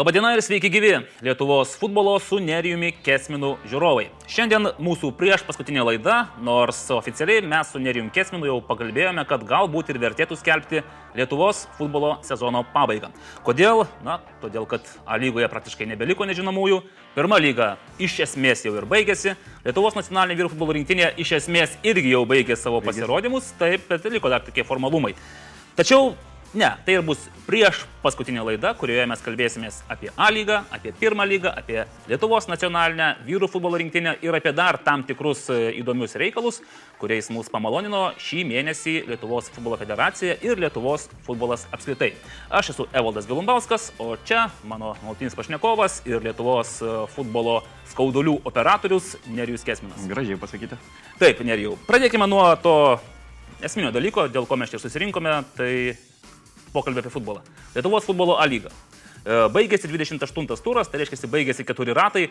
Labadiena ir sveiki gyvi Lietuvos futbolo su Nerijumi Kesminu žiūrovai. Šiandien mūsų prieš paskutinė laida, nors oficialiai mes su Nerijumi Kesminu jau pakalbėjome, kad galbūt ir vertėtų skelbti Lietuvos futbolo sezono pabaigą. Kodėl? Na, todėl, kad A lygoje praktiškai nebeliko nežinomųjų. Pirma lyga iš esmės jau ir baigėsi. Lietuvos nacionalinė vyrų futbolo rinktinė iš esmės irgi jau baigė savo pasirodymus, taip, bet liko dar tokie formalumai. Tačiau Ne, tai ir bus prieš paskutinė laida, kurioje mes kalbėsimės apie A lygą, apie pirmą lygą, apie Lietuvos nacionalinę vyrų futbolo rinktinę ir apie dar tam tikrus e, įdomius reikalus, kuriais mūsų pamalonino šį mėnesį Lietuvos futbolo federacija ir Lietuvos futbolas apskritai. Aš esu Evaldas Vilumbauskas, o čia mano nuolatinis pašnekovas ir Lietuvos e, futbolo skaudulių operatorius Nerijus Kesminas. Gražiai pasakyti. Taip, Nerijau. Pradėkime nuo to esminio dalyko, dėl ko mes čia susirinkome. Tai pokalbį apie futbolą. Lietuvos futbolo A lyga. Baigėsi 28 turas, tai reiškia, baigėsi keturi ratai.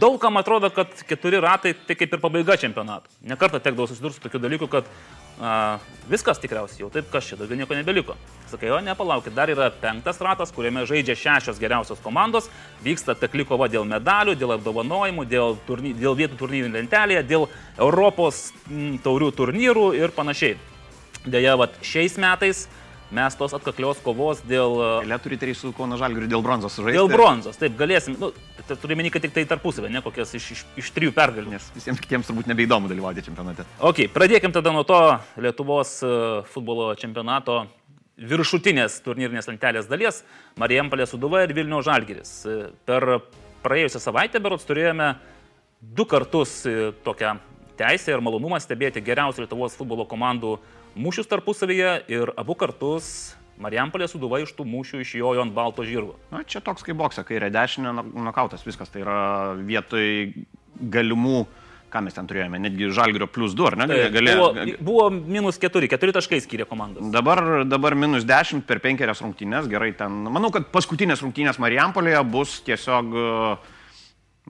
Daugam atrodo, kad keturi ratai tai kaip ir pabaiga čempionato. Nekartą tekdavo susidurti su tokiu dalyku, kad a, viskas tikriausiai jau taip, kas čia daugiau nieko nebeliko. Sakai, o nepalaukit, dar yra penktas ratas, kuriame žaidžia šešios geriausios komandos, vyksta tekli kova dėl medalių, dėl apdovanojimų, dėl, turny, dėl vietų turnyrų lentelėje, dėl Europos m, taurių turnyrų ir panašiai. Deja, vat, šiais metais mes tos atkaklios kovos dėl... Eilė turite ir su Kauno Žalgiriu dėl bronzos žaisti. Dėl bronzos, taip, galėsim, nu, tai turime minėti, kad tik tai tarpusavę, ne kokias iš, iš, iš trijų pergalių. Nes visiems kitiems turbūt nebeįdomu dalyvauti čempionate. Ok, pradėkim tada nuo to Lietuvos e, futbolo čempionato viršutinės turnyrinės lentelės dalies - Marijampolė Suduva ir Vilnių Žalgiris. E, per praėjusią savaitę berots turėjome du kartus e, tokią teisę ir malonumą stebėti geriausių Lietuvos futbolo komandų mūšius tarpusavyje ir abu kartus Marijampolė suduva iš tų mūšių išjojo ant balto žirgo. Na, čia toks kaip boksa, kairė dešinė, nokautas, viskas. Tai yra vietoj galimų, ką mes ten turėjome, netgi žalgrio plus 2, ar ne? Tai, galėjo, buvo, buvo minus 4, 4 taškai skyrė komandos. Dabar, dabar minus 10 per 5 rungtynės, gerai ten. Manau, kad paskutinės rungtynės Marijampolėje bus tiesiog uh,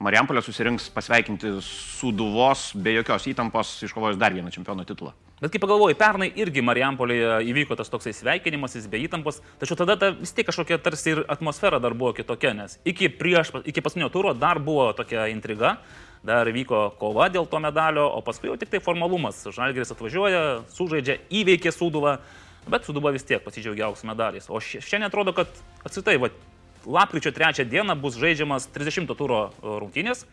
Marijampolė susirinks pasveikinti Suduvos be jokios įtampos iškovojus dar vieną čempionų titulą. Bet kaip pagalvoju, pernai irgi Marijampolėje įvyko tas toksai sveikinimasis be įtampos, tačiau tada ta, vis tiek kažkokia tarsi ir atmosfera dar buvo kitokia, nes iki, prieš, iki paskutinio turo dar buvo tokia intriga, dar vyko kova dėl to medalio, o paskui jau tik tai formalumas. Žalgeris atvažiuoja, sužaidžia, įveikė Suduvą, bet Suduva vis tiek pasidžiaugia auksų medaliais. O šiandien atrodo, kad atsitai, va, lapkričio 3 dieną bus žaidžiamas 30 turo e, rungtynės.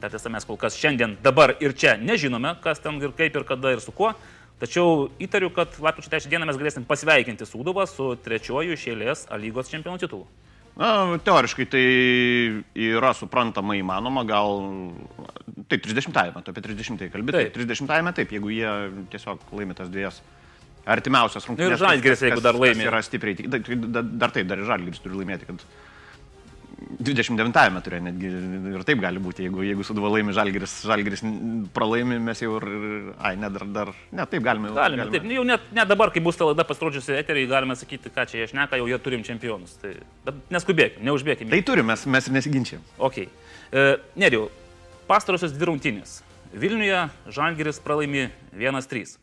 Dar tiesa, mes kol kas šiandien, dabar ir čia nežinome, kas ten ir kaip ir kada ir su kuo. Tačiau įtariu, kad lapkričio 3 dieną mes galėsim pasveikinti Sūduvą su trečioju išėlės A lygos čempionų titulu. Na, teoriškai tai yra suprantama įmanoma, gal taip 30-ąjame, tu apie 30-ąjį kalbėti. Taip. 30-ąjame taip, jeigu jie tiesiog laimė tas dviejas artimiausias rungtynės. Ir Žalgiris, jeigu dar laimė. Yra stipriai, dar, dar taip, dar ir Žalgiris turi laimėti, kad 29-ame turėjo netgi ir taip gali būti, jeigu, jeigu Suduva laimi Žalgiris, Žalgiris pralaimi, mes jau ir, ai, ne, dar, dar, ne, taip galime. Galime, galime. taip, jau net, net dabar, kai bus ta laida pasirodžiusi eteriai, galime sakyti, ką čia jie šneka, jau jie turim čempionus. Tai, neskubėkime, neužbėgime. Tai turim, mes, mes nesiginčiam. Ok. E, Neriu, pastarosios dvi rungtynės. Vilniuje Žalgiris pralaimi 1-3,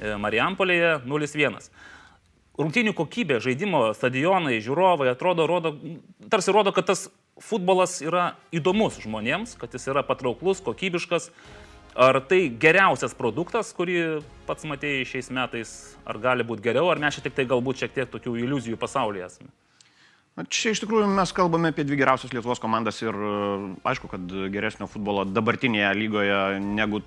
e, Marijampolėje 0-1 rungtynių kokybė, žaidimo stadionai, žiūrovai atrodo, rodo, tarsi rodo, kad tas futbolas yra įdomus žmonėms, kad jis yra patrauklus, kokybiškas. Ar tai geriausias produktas, kurį pats matėjai šiais metais, ar gali būti geriau, ar mes čia tik tai galbūt šiek tiek tokių iliuzijų pasaulyje esame? Na, čia iš tikrųjų mes kalbame apie dvi geriausias Lietuvos komandas ir aišku, kad geresnio futbolo dabartinėje lygoje negu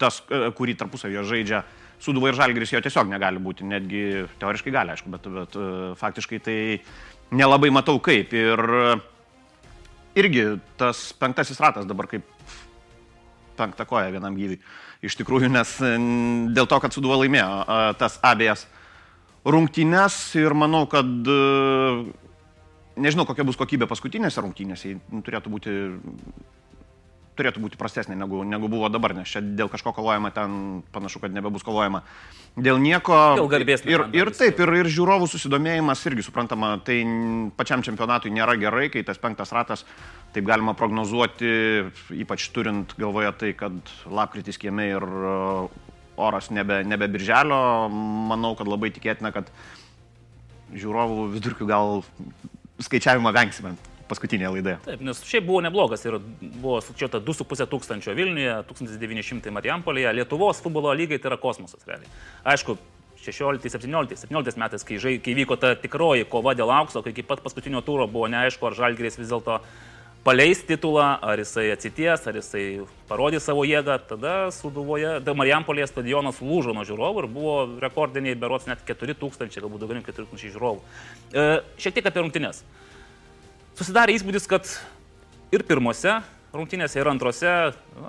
tas, kurį tarpusavėje žaidžia uh, Suduva ir Žalgiris jo tiesiog negali būti, netgi teoriškai gali, aišku, bet, bet e, faktiškai tai nelabai matau kaip. Ir e, irgi tas penktasis ratas dabar kaip penktą koją vienam gyvui. Iš tikrųjų, nes e, dėl to, kad Suduva laimėjo tas abiejas rungtynes ir manau, kad nežinau, kokia bus kokybė paskutinėse rungtynėse, turėtų būti turėtų būti prastesnė negu, negu buvo dabar, nes čia dėl kažko kovojama ten panašu, kad nebebus kovojama. Dėl nieko. Dėl garbės. Ir, ir taip, ir, ir žiūrovų susidomėjimas irgi suprantama, tai pačiam čempionatui nėra gerai, kai tas penktas ratas, taip galima prognozuoti, ypač turint galvoje tai, kad lapkritis kieme ir uh, oras nebe, nebe birželio, manau, kad labai tikėtina, kad žiūrovų vidurkių gal skaičiavimo vengsime paskutinėje laidoje. Taip, nes šiaip buvo neblogas ir buvo sučiota 2,5 tūkstančio Vilniuje, 1900 Marijampolėje, Lietuvos futbolo lygai tai yra kosmosas realiai. Aišku, 16, 17, 17 metais, kai, žai, kai vyko ta tikroji kova dėl aukso, kai iki pat paskutinio tūro buvo neaišku, ar Žalgris vis dėlto paleis titulą, ar jisai atsities, ar jisai parodys savo jėgą, tada Suduvoje, Marijampolėje stadionas lūžo nuo žiūrovų ir buvo rekordiniai, berots net 4000, galbūt daugiau nei 4000 žiūrovų. E, šiek tiek apie rungtynes. Susidarė įspūdis, kad ir pirmose rungtynėse, ir antrose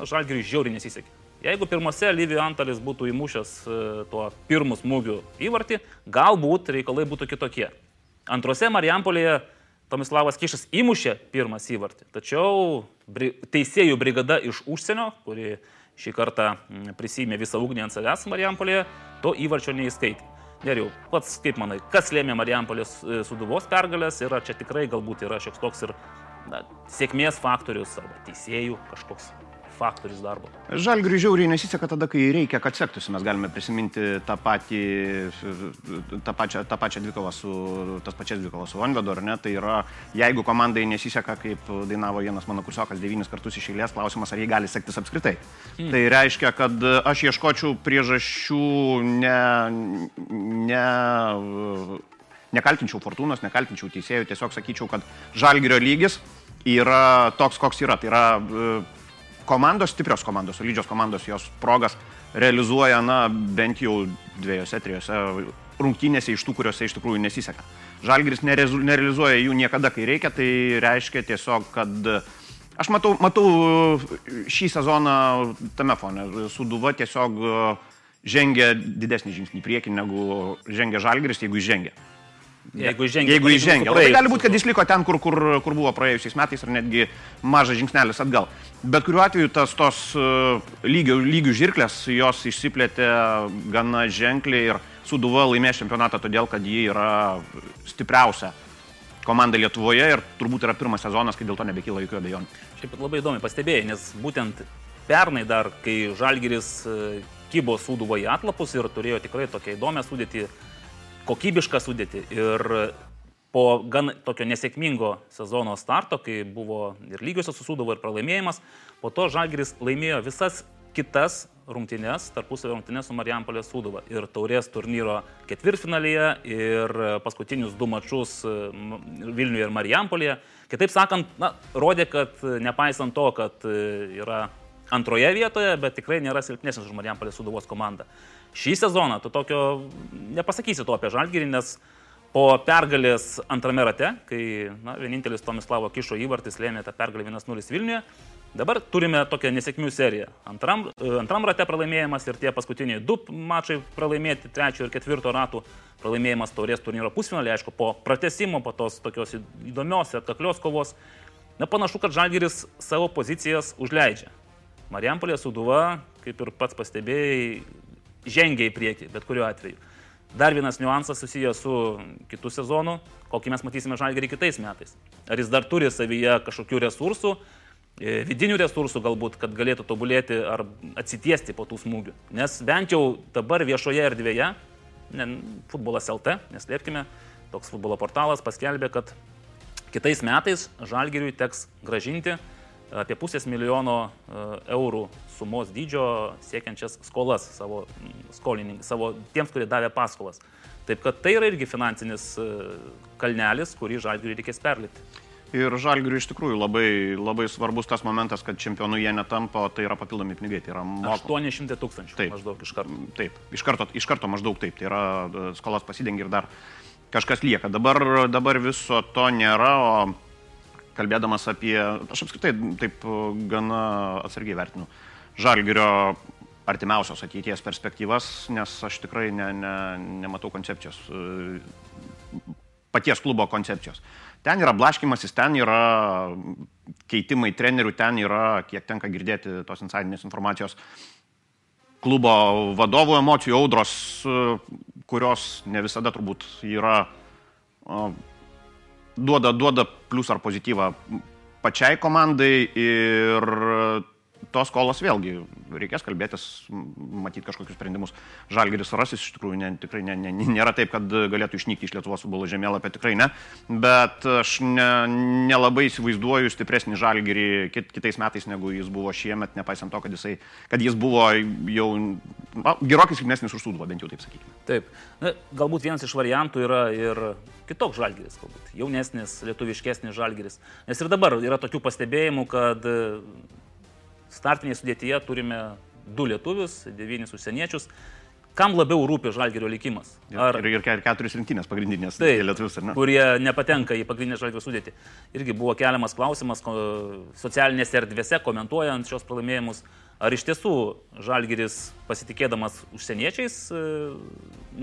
Žalgiriui žiauriai nesisekė. Jeigu pirmose Lyvijų Antalis būtų įmušęs e, tuo pirmu smūgiu įvartį, galbūt reikalai būtų kitokie. Antrose Marijampolėje Tomislavas Kišas įmušė pirmas įvartį, tačiau teisėjų brigada iš užsienio, kuri šį kartą prisėmė visą ugnį ant savęs Marijampolėje, to įvarčio neįskaitė. Geriau, pats kaip manai, kas lėmė Marijampolės e, suduvos pergalės? Ir ar čia tikrai galbūt yra šioks toks ir na, sėkmės faktorius arba teisėjų kažkoks faktorius darbo. Žalgiriui žiauriai nesiseka tada, kai reikia, kad sektųsi. Mes galime prisiminti tą, patį, tą, pačią, tą pačią dvikovą su, tas pačias dvikovą su Onvedu, ar ne? Tai yra, jeigu komandai nesiseka, kaip dainavo vienas mano kursiokas devynis kartus iš eilės, klausimas, ar jie gali sektis apskritai. Hmm. Tai reiškia, kad aš ieškočiau priežasčių ne, ne nekaltinčiau fortūnos, nekaltinčiau teisėjų, tiesiog sakyčiau, kad žalgerio lygis yra toks, koks yra. Tai yra komandos, stiprios komandos, solidžios komandos jos progas realizuoja, na, bent jau dviejose, trijose rungtynėse iš tų, kuriuose iš tikrųjų nesiseka. Žalgris nerealizuoja jų niekada, kai reikia, tai reiškia tiesiog, kad aš matau, matau šį sezoną tame fone. Suduva tiesiog žengia didesnį žingsnį į priekį, negu žengia Žalgris, jeigu žengia. Jeigu įžengia. Jeigu įžengia. Tai gali būti, kad jis liko ten, kur, kur, kur buvo praėjusiais metais, ar netgi mažas žingsnelis atgal. Bet kuriuo atveju tas tos lygių, lygių žirklės, jos išsiplėtė gana ženkliai ir Suduva laimės čempionatą todėl, kad ji yra stipriausia komanda Lietuvoje ir turbūt yra pirmas sezonas, kai dėl to nebekyla jokių abejonių. Šiaip labai įdomi pastebėjai, nes būtent pernai dar, kai Žalgiris kybo Suduvo į atlapus ir turėjo tikrai tokią įdomią sudėtį kokybišką sudėtį. Ir po gan tokio nesėkmingo sezono starto, kai buvo ir lygiosios susūdavo ir pralaimėjimas, po to Žalgiris laimėjo visas kitas rungtynės, tarpusavio rungtynės su Marijampolės Sūduva. Ir taurės turnyro ketvirtfinalyje, ir paskutinius du mačius Vilniuje ir Marijampolėje. Kitaip sakant, na, rodė, kad nepaisant to, kad yra antroje vietoje, bet tikrai nėra silpnesnis už Marijampolės Sūduvos komandą. Šį sezoną tu tokio nepasakysi to apie Žalgirį, nes po pergalės antrame rate, kai na, vienintelis Tomislavo Kišo įvartis lėmė tą pergalę 1-0 Vilniuje, dabar turime tokią nesėkmių seriją. Antram, antram rate pralaimėjimas ir tie paskutiniai du mačai pralaimėti, trečio ir ketvirto ratų pralaimėjimas taurės turnyro pusfinalį, aišku, po pratesimo, po tos tokios įdomios ir atkaklios kovos. Na, panašu, kad Žalgiris savo pozicijas užleidžia. Marijampolė Suduva, kaip ir pats pastebėjai, žengia į priekį, bet kuriuo atveju. Dar vienas niuansas susijęs su kitų sezonu, kokį mes matysime žalgerį kitais metais. Ar jis dar turi savyje kažkokių resursų, e, vidinių resursų galbūt, kad galėtų tobulėti ar atsitiesti po tų smūgių. Nes bent jau dabar viešoje erdvėje, ne, futbolas LT, neslėpkime, toks futbolo portalas paskelbė, kad kitais metais žalgeriui teks gražinti apie pusės milijono e, eurų sumos dydžio siekiančias skolas savo skolininkams, savo tiems, kurie davė paskolas. Taip kad tai yra irgi finansinis e, kalnelis, kurį žalgiriui reikės perlipti. Ir žalgiriui iš tikrųjų labai, labai svarbus tas momentas, kad čempionų jie netampa, tai yra papildomi pinigai. Tai yra moko. 800 tūkstančių. Taip, maždaug iš karto. Taip, iš karto, iš karto maždaug taip. Tai yra e, skolas pasidengia ir dar kažkas lieka. Dabar, dabar viso to nėra, o kalbėdamas apie, aš apskritai taip gana atsargiai vertinu, žalgerio artimiausios ateities perspektyvas, nes aš tikrai ne, ne, nematau koncepcijos, paties klubo koncepcijos. Ten yra blaškimasis, ten yra keitimai trenerių, ten yra, kiek tenka girdėti tos insidinės informacijos, klubo vadovų emocijų audros, kurios ne visada turbūt yra duoda, duoda plius ar pozityvą pačiai komandai ir tos skolos vėlgi reikės kalbėtis, matyti kažkokius sprendimus. Žalgeris rasis iš tikrųjų ne, tikrai ne, ne, nėra taip, kad galėtų išnykti iš Lietuvos futbolo žemėlapio, tikrai ne. Bet aš ne, nelabai įsivaizduoju stipresnį žalgerį kit, kitais metais, negu jis buvo šiemet, nepaisant to, kad, jisai, kad jis buvo jau na, gerokai silpnesnis už suduvą, bent jau taip sakykime. Taip. Na, galbūt vienas iš variantų yra ir kitoks žalgeris, galbūt jaunesnis, lietuviškesnis žalgeris. Nes ir dabar yra tokių pastebėjimų, kad startinėje sudėtyje turime du lietuvius, devynis užsieniečius. Kam labiau rūpi žalgerio likimas? Ar... Ir, ir, ir keturis rinktinės pagrindinės tai, lietuvius, ar ne? Kurie nepatenka į pagrindinę žalgerio sudėtį. Irgi buvo keliamas klausimas socialinėse erdvėse, komentuojant šios pralaimėjimus Ar iš tiesų Žalgiris pasitikėdamas užsieniečiais e,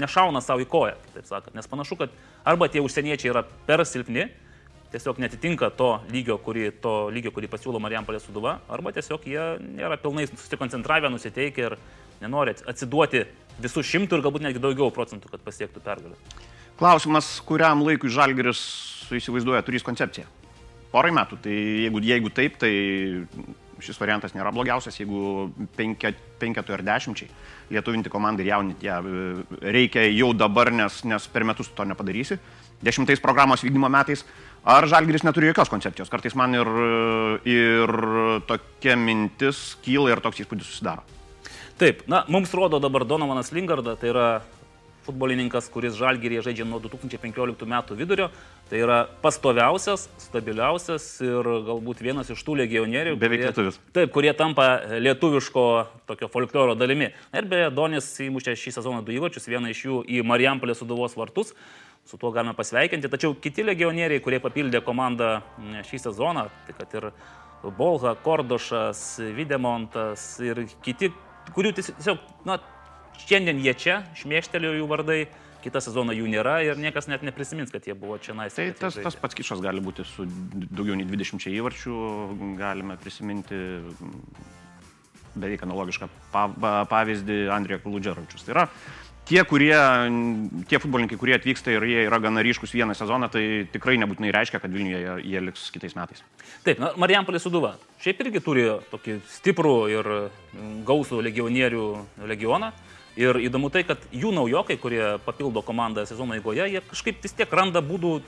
nešauna savo į koją, taip sakant, nes panašu, kad arba tie užsieniečiai yra per silpni, tiesiog netitinka to lygio, kurį, to lygio, kurį pasiūlo Marijampolė Suduva, arba tiesiog jie nėra pilnai susikoncentravę, nusiteikę ir nenori atsiduoti visų šimtų ir galbūt netgi daugiau procentų, kad pasiektų pergalę. Klausimas, kuriam laikui Žalgiris įsivaizduoja turės koncepciją? Porai metų, tai jeigu, jeigu taip, tai šis variantas nėra blogiausias, jeigu penketų ar dešimčiai lietuvinti komandai ir jauninti ją reikia jau dabar, nes, nes per metus to nepadarysi. Dešimtais programos vykdymo metais. Ar Žalgiris neturi jokios koncepcijos? Kartais man ir, ir tokia mintis kyla ir toks įspūdis susidaro. Taip, na, mums rodo dabar Donovanas Lingarda, tai yra futbolininkas, kuris Žalgirėje žaidžia nuo 2015 metų vidurio. Tai yra pastoviausias, stabiliausias ir galbūt vienas iš tų legionierių. Beveik lietuvis. Taip, kurie tampa lietuviško tokio folkloro dalimi. Ir beje, Donis įmušė šį sezoną du įvarčius, vieną iš jų į Marijampolę suduvos vartus. Su tuo galime pasveikinti. Tačiau kiti legionieriai, kurie papildė komandą šį sezoną, tai kad ir Bolha, Kordošas, Videmontas ir kiti, kurių tiesiog, na, Šiandien jie čia, šmėkštelėjo jų vardai, kitą sezoną jų nėra ir niekas net neprisimins, kad jie buvo čia nais. Tai tas, tas pats kišas gali būti su daugiau nei 20 įvarčių, galime prisiminti beveik analogišką pavyzdį Andrija Kuludžerovičius. Tai yra tie, kurie, tie futbolininkai, kurie atvyksta ir jie yra gana ryškus vieną sezoną, tai tikrai nebūtinai reiškia, kad Vilniuje jie, jie liks kitais metais. Taip, na, Marijampolė Suduva. Šiaip irgi turi tokį stiprų ir gausų legionierių legioną. Ir įdomu tai, kad jų naujokai, kurie papildo komandą sezono eigoje, jie kažkaip vis tiek randa būdų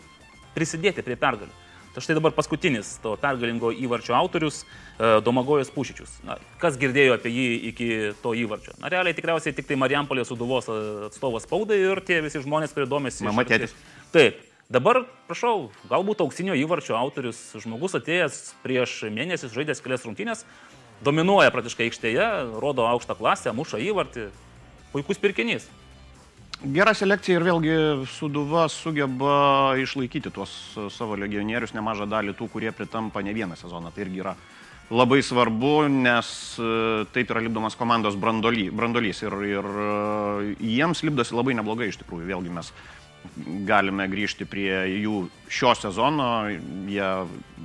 prisidėti prie pergalių. Tai štai dabar paskutinis to pergalingo įvarčio autorius e, Domagojas Pušičius. Na, kas girdėjo apie jį iki to įvarčio? Na, realiai tikriausiai tik tai Marijampolės suduvos atstovas spaudai ir tie visi žmonės, kurie domėsi. Mama tėtis. Taip. Dabar, prašau, galbūt auksinio įvarčio autorius, žmogus atėjęs prieš mėnesį, žaidęs kelias rungtynės, dominuoja praktiškai aikštėje, rodo aukštą klasę, muša įvartį, puikus pirkinys. Gera selekcija ir vėlgi Suduva sugeba išlaikyti tuos savo legionierius, nemažą dalį tų, kurie pritampa ne vieną sezoną. Tai irgi yra labai svarbu, nes e, taip yra lipdomas komandos brandoly, brandolys ir, ir e, jiems lipdosi labai neblogai iš tikrųjų. Vėlgi mes galime grįžti prie jų šio sezono. Jie,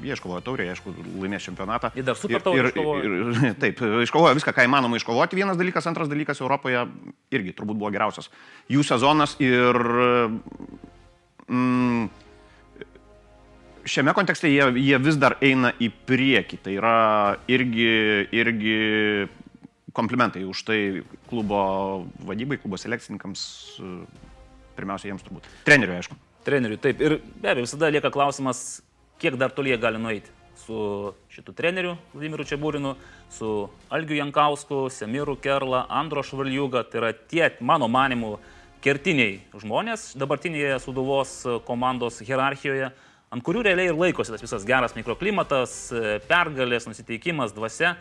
jie iškovojo taurę, aišku, laimės čempionatą. Jie dar super taurę. Ir, taip, iškovojo viską, ką įmanoma iškovoti. Vienas dalykas, antras dalykas Europoje irgi turbūt buvo geriausias jų sezonas. Ir mm, šiame kontekste jie, jie vis dar eina į priekį. Tai yra irgi, irgi komplimentai už tai klubo vadybai, klubo selekcininkams pirmiausia jiems turbūt. Treneriui, aišku. Treneriui, taip. Ir be abejo, visada lieka klausimas, kiek dar toli jie gali nueiti su šitu treneriu Vladimiru Čiabūrinu, su Algiu Jankausku, Semiru Kerla, Andro Švaljuga. Tai yra tie, mano manimu, kertiniai žmonės dabartinėje Suduvos komandos hierarchijoje, ant kurių realiai ir laikosi tas visas geras mikroklimatas, pergalės, nusiteikimas, dvasia.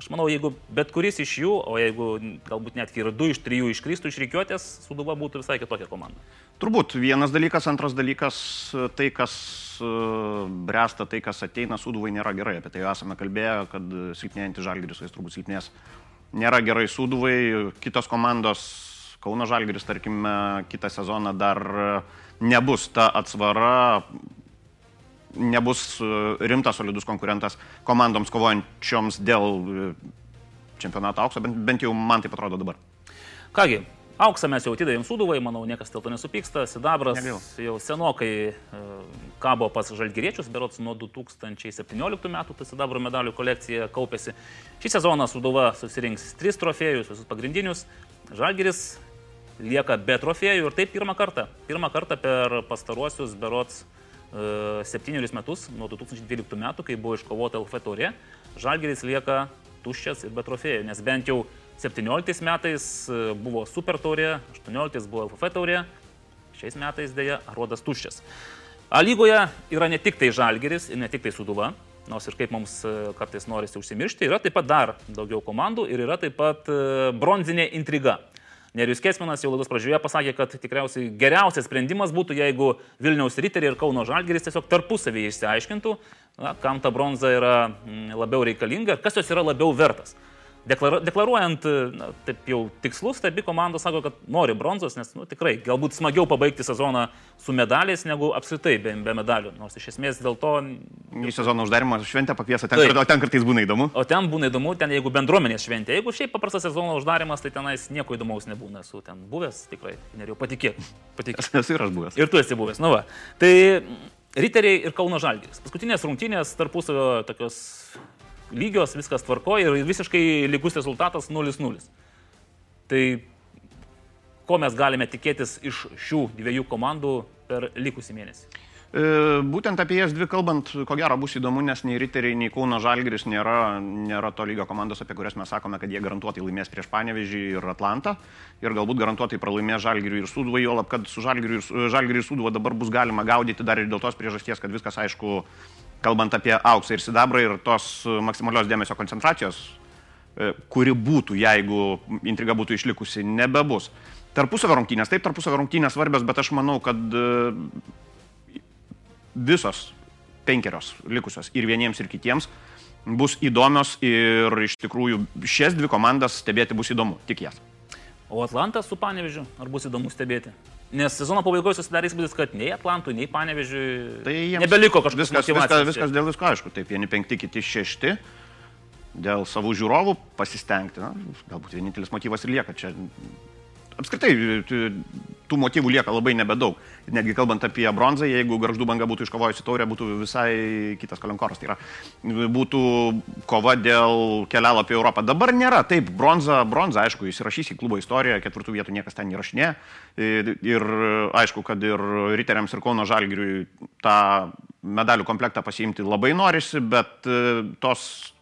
Aš manau, jeigu bet kuris iš jų, o jeigu galbūt net ir du iš trijų iškristų iš reikiuotės, Suduva būtų visai kitokia komanda. Turbūt vienas dalykas, antras dalykas, tai kas e, bręsta, tai kas ateina Suduvai nėra gerai. Apie tai esame kalbėję, kad silpnėjantys žalgeris, jis turbūt silpnės. Nėra gerai Suduvai, kitos komandos, Kauno žalgeris, tarkime, kitą sezoną dar nebus ta atsvara nebus e, rimtas solidus konkurentas komandoms kovojančioms dėl e, čempionato aukso, bent, bent jau man tai atrodo dabar. Kągi, Auksą mes jau atidavėm suduvai, manau, niekas dėl to nesupyksta. Sidabras Negaila. jau senokai e, kabo pas žalgyriečius, berots nuo 2017 metų, tai sidabro medalių kolekcija kaupėsi. Šį sezoną suduva susirinks tris trofėjus, visus pagrindinius. Žalgyris lieka be trofėjų ir taip pirmą kartą. Pirmą kartą per pastaruosius berots septynerius metus, nuo 2012 metų, kai buvo iškovota LF taurė, Žalgeris lieka tuščias ir be trofėjų, nes bent jau 17 metais e, buvo Super taurė, 18 buvo LF taurė, šiais metais dėja Aruodas tuščias. A lygoje yra ne tik tai Žalgeris ir ne tik tai Suduva, nors ir kaip mums e, kartais norisi užsimiršti, yra taip pat dar daugiau komandų ir yra taip pat e, bronzinė intriga. Nerius Kesminas jau laidos pradžioje pasakė, kad tikriausiai geriausias sprendimas būtų, jeigu Vilniaus riteriai ir Kauno Žalgeris tiesiog tarpusavį išsiaiškintų, na, kam ta bronza yra mm, labiau reikalinga ir kas jos yra labiau vertas. Deklara, deklaruojant na, taip jau tikslus, tai abi komandos sako, kad nori bronzos, nes nu, tikrai galbūt smagiau pabaigti sezoną su medaliais negu apskritai be, be medalių. Nors iš esmės dėl to Į sezono uždarimą šventę pakviesa, ten, Taip. o ten kartais būna įdomu. O ten būna įdomu, ten jeigu bendruomenės šventė, jeigu šiaip paprastas sezono uždarimas, tai tenais nieko įdomaus nebūna. Esu ten buvęs, tikrai, neriau patikėk. patikėk. Esu ir aš buvęs. Ir tu esi buvęs, nu va. Tai Riteriai ir Kauno Žalgiris. Paskutinės rungtynės tarpusavio tokios lygios, viskas tvarko ir visiškai lygus rezultatas 0-0. Tai ko mes galime tikėtis iš šių dviejų komandų per likusį mėnesį? E, Būtent apie jas dvi kalbant, ko gero bus įdomu, nes nei Riteriai, nei Kauno Žalgiris nėra, nėra to lygio komandos, apie kurias mes sakome, kad jie garantuotai laimės prieš Panevežį ir Atlantą. Ir galbūt garantuotai pralaimės Žalgiriui ir Suduvai, jo lab, kad su Žalgiriu ir, Žalgiriu ir Suduva dabar bus galima gaudyti dar ir dėl tos priežasties, kad viskas aišku, kalbant apie auksą ir sidabrą ir tos e, maksimalios dėmesio koncentracijos, e, kuri būtų, jeigu intriga būtų išlikusi, nebebus. Tarpusavio rungtynės, taip, tarpusavio rungtynės svarbios, bet aš manau, kad e, visos penkerios likusios ir vieniems ir kitiems bus įdomios ir iš tikrųjų šias dvi komandas stebėti bus įdomu, tik jas. O Atlantas su Panevežiu, ar bus įdomu stebėti? Nes sezono pabaigoje susidarė įspūdis, kad nei Atlantui, nei Panevežiui Tai nebeliko kažkokios viskas, viskas, motyvacijos. viskas dėl visko aišku, taip vieni penkti, kiti šešti, dėl savų žiūrovų pasistengti, na, galbūt vienintelis motyvas ir lieka čia. Apskritai, t- tų motyvų lieka labai nebedaug. Netgi kalbant apie bronzą, jeigu garždų banga būtų iškovojusi taurę, būtų visai kitas kalenkoras. Tai yra, būtų kova dėl kelialapio į Europą. Dabar nėra. Taip, bronza, bronza aišku, įsirašys į klubo istoriją, ketvirtų vietų niekas ten nerašinė. Ir, ir aišku, kad ir Riteriams ir Kauno Žalgiriui tą medalių komplektą pasiimti labai norisi, bet e, tos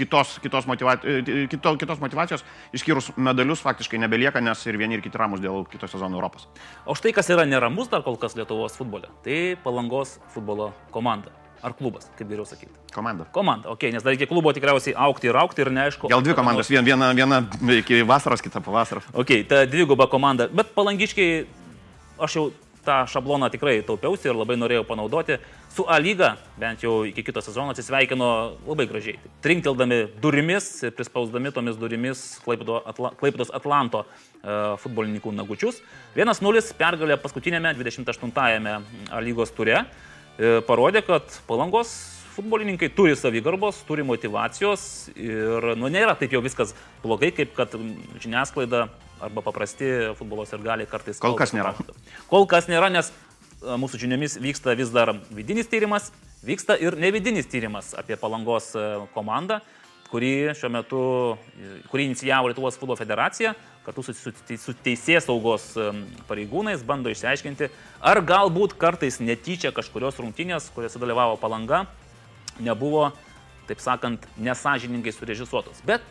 kitos, kitos, motiva, e, kito, kitos motivacijos, išskyrus medalius, faktiškai nebelieka, nes ir vieni ir kiti ramus dėl kito sezono Europos. O štai kas yra neramus dar kol kas Lietuvos futbole. Tai Palangos futbolo komanda. Ar klubas, kaip geriau sakyti. Komanda. Komanda, ok, nes dar iki klubo tikriausiai aukti ir aukti ir neaišku. Gal dvi komandos, nors- vien, viena, viena iki vasaros, kita po vasaros. Ok, ta dviguba komanda. Bet palangiškiai, aš jau tą šabloną tikrai taupiausi ir labai norėjau panaudoti. Su A lyga, bent jau iki kito sezono, atsisveikino labai gražiai. Trinkteldami durimis, prispausdami tomis durimis Klaipėdo Atla, Klaipėdos Atlanto uh, futbolininkų nagučius. 1-0 pergalė paskutinėme 28-ame A lygos ture e, parodė, kad palangos futbolininkai turi savigarbos, turi motivacijos ir nu, nėra taip jau viskas blogai, kaip kad žiniasklaida arba paprasti futbolos ir gali kartais. Kol kas nėra. Kol kas nėra, nes e, mūsų žiniomis vyksta vis dar vidinis tyrimas, vyksta ir nevidinis tyrimas apie palangos e, komandą, kurį šiuo metu, e, kurį inicijavo Lietuvos futbolo federacija, kartu su, su, su teisės saugos pareigūnais bando išsiaiškinti, ar galbūt kartais netyčia kažkurios rungtynės, kuriuose dalyvavo palanga, nebuvo, taip sakant, nesažiningai surežisuotos. Bet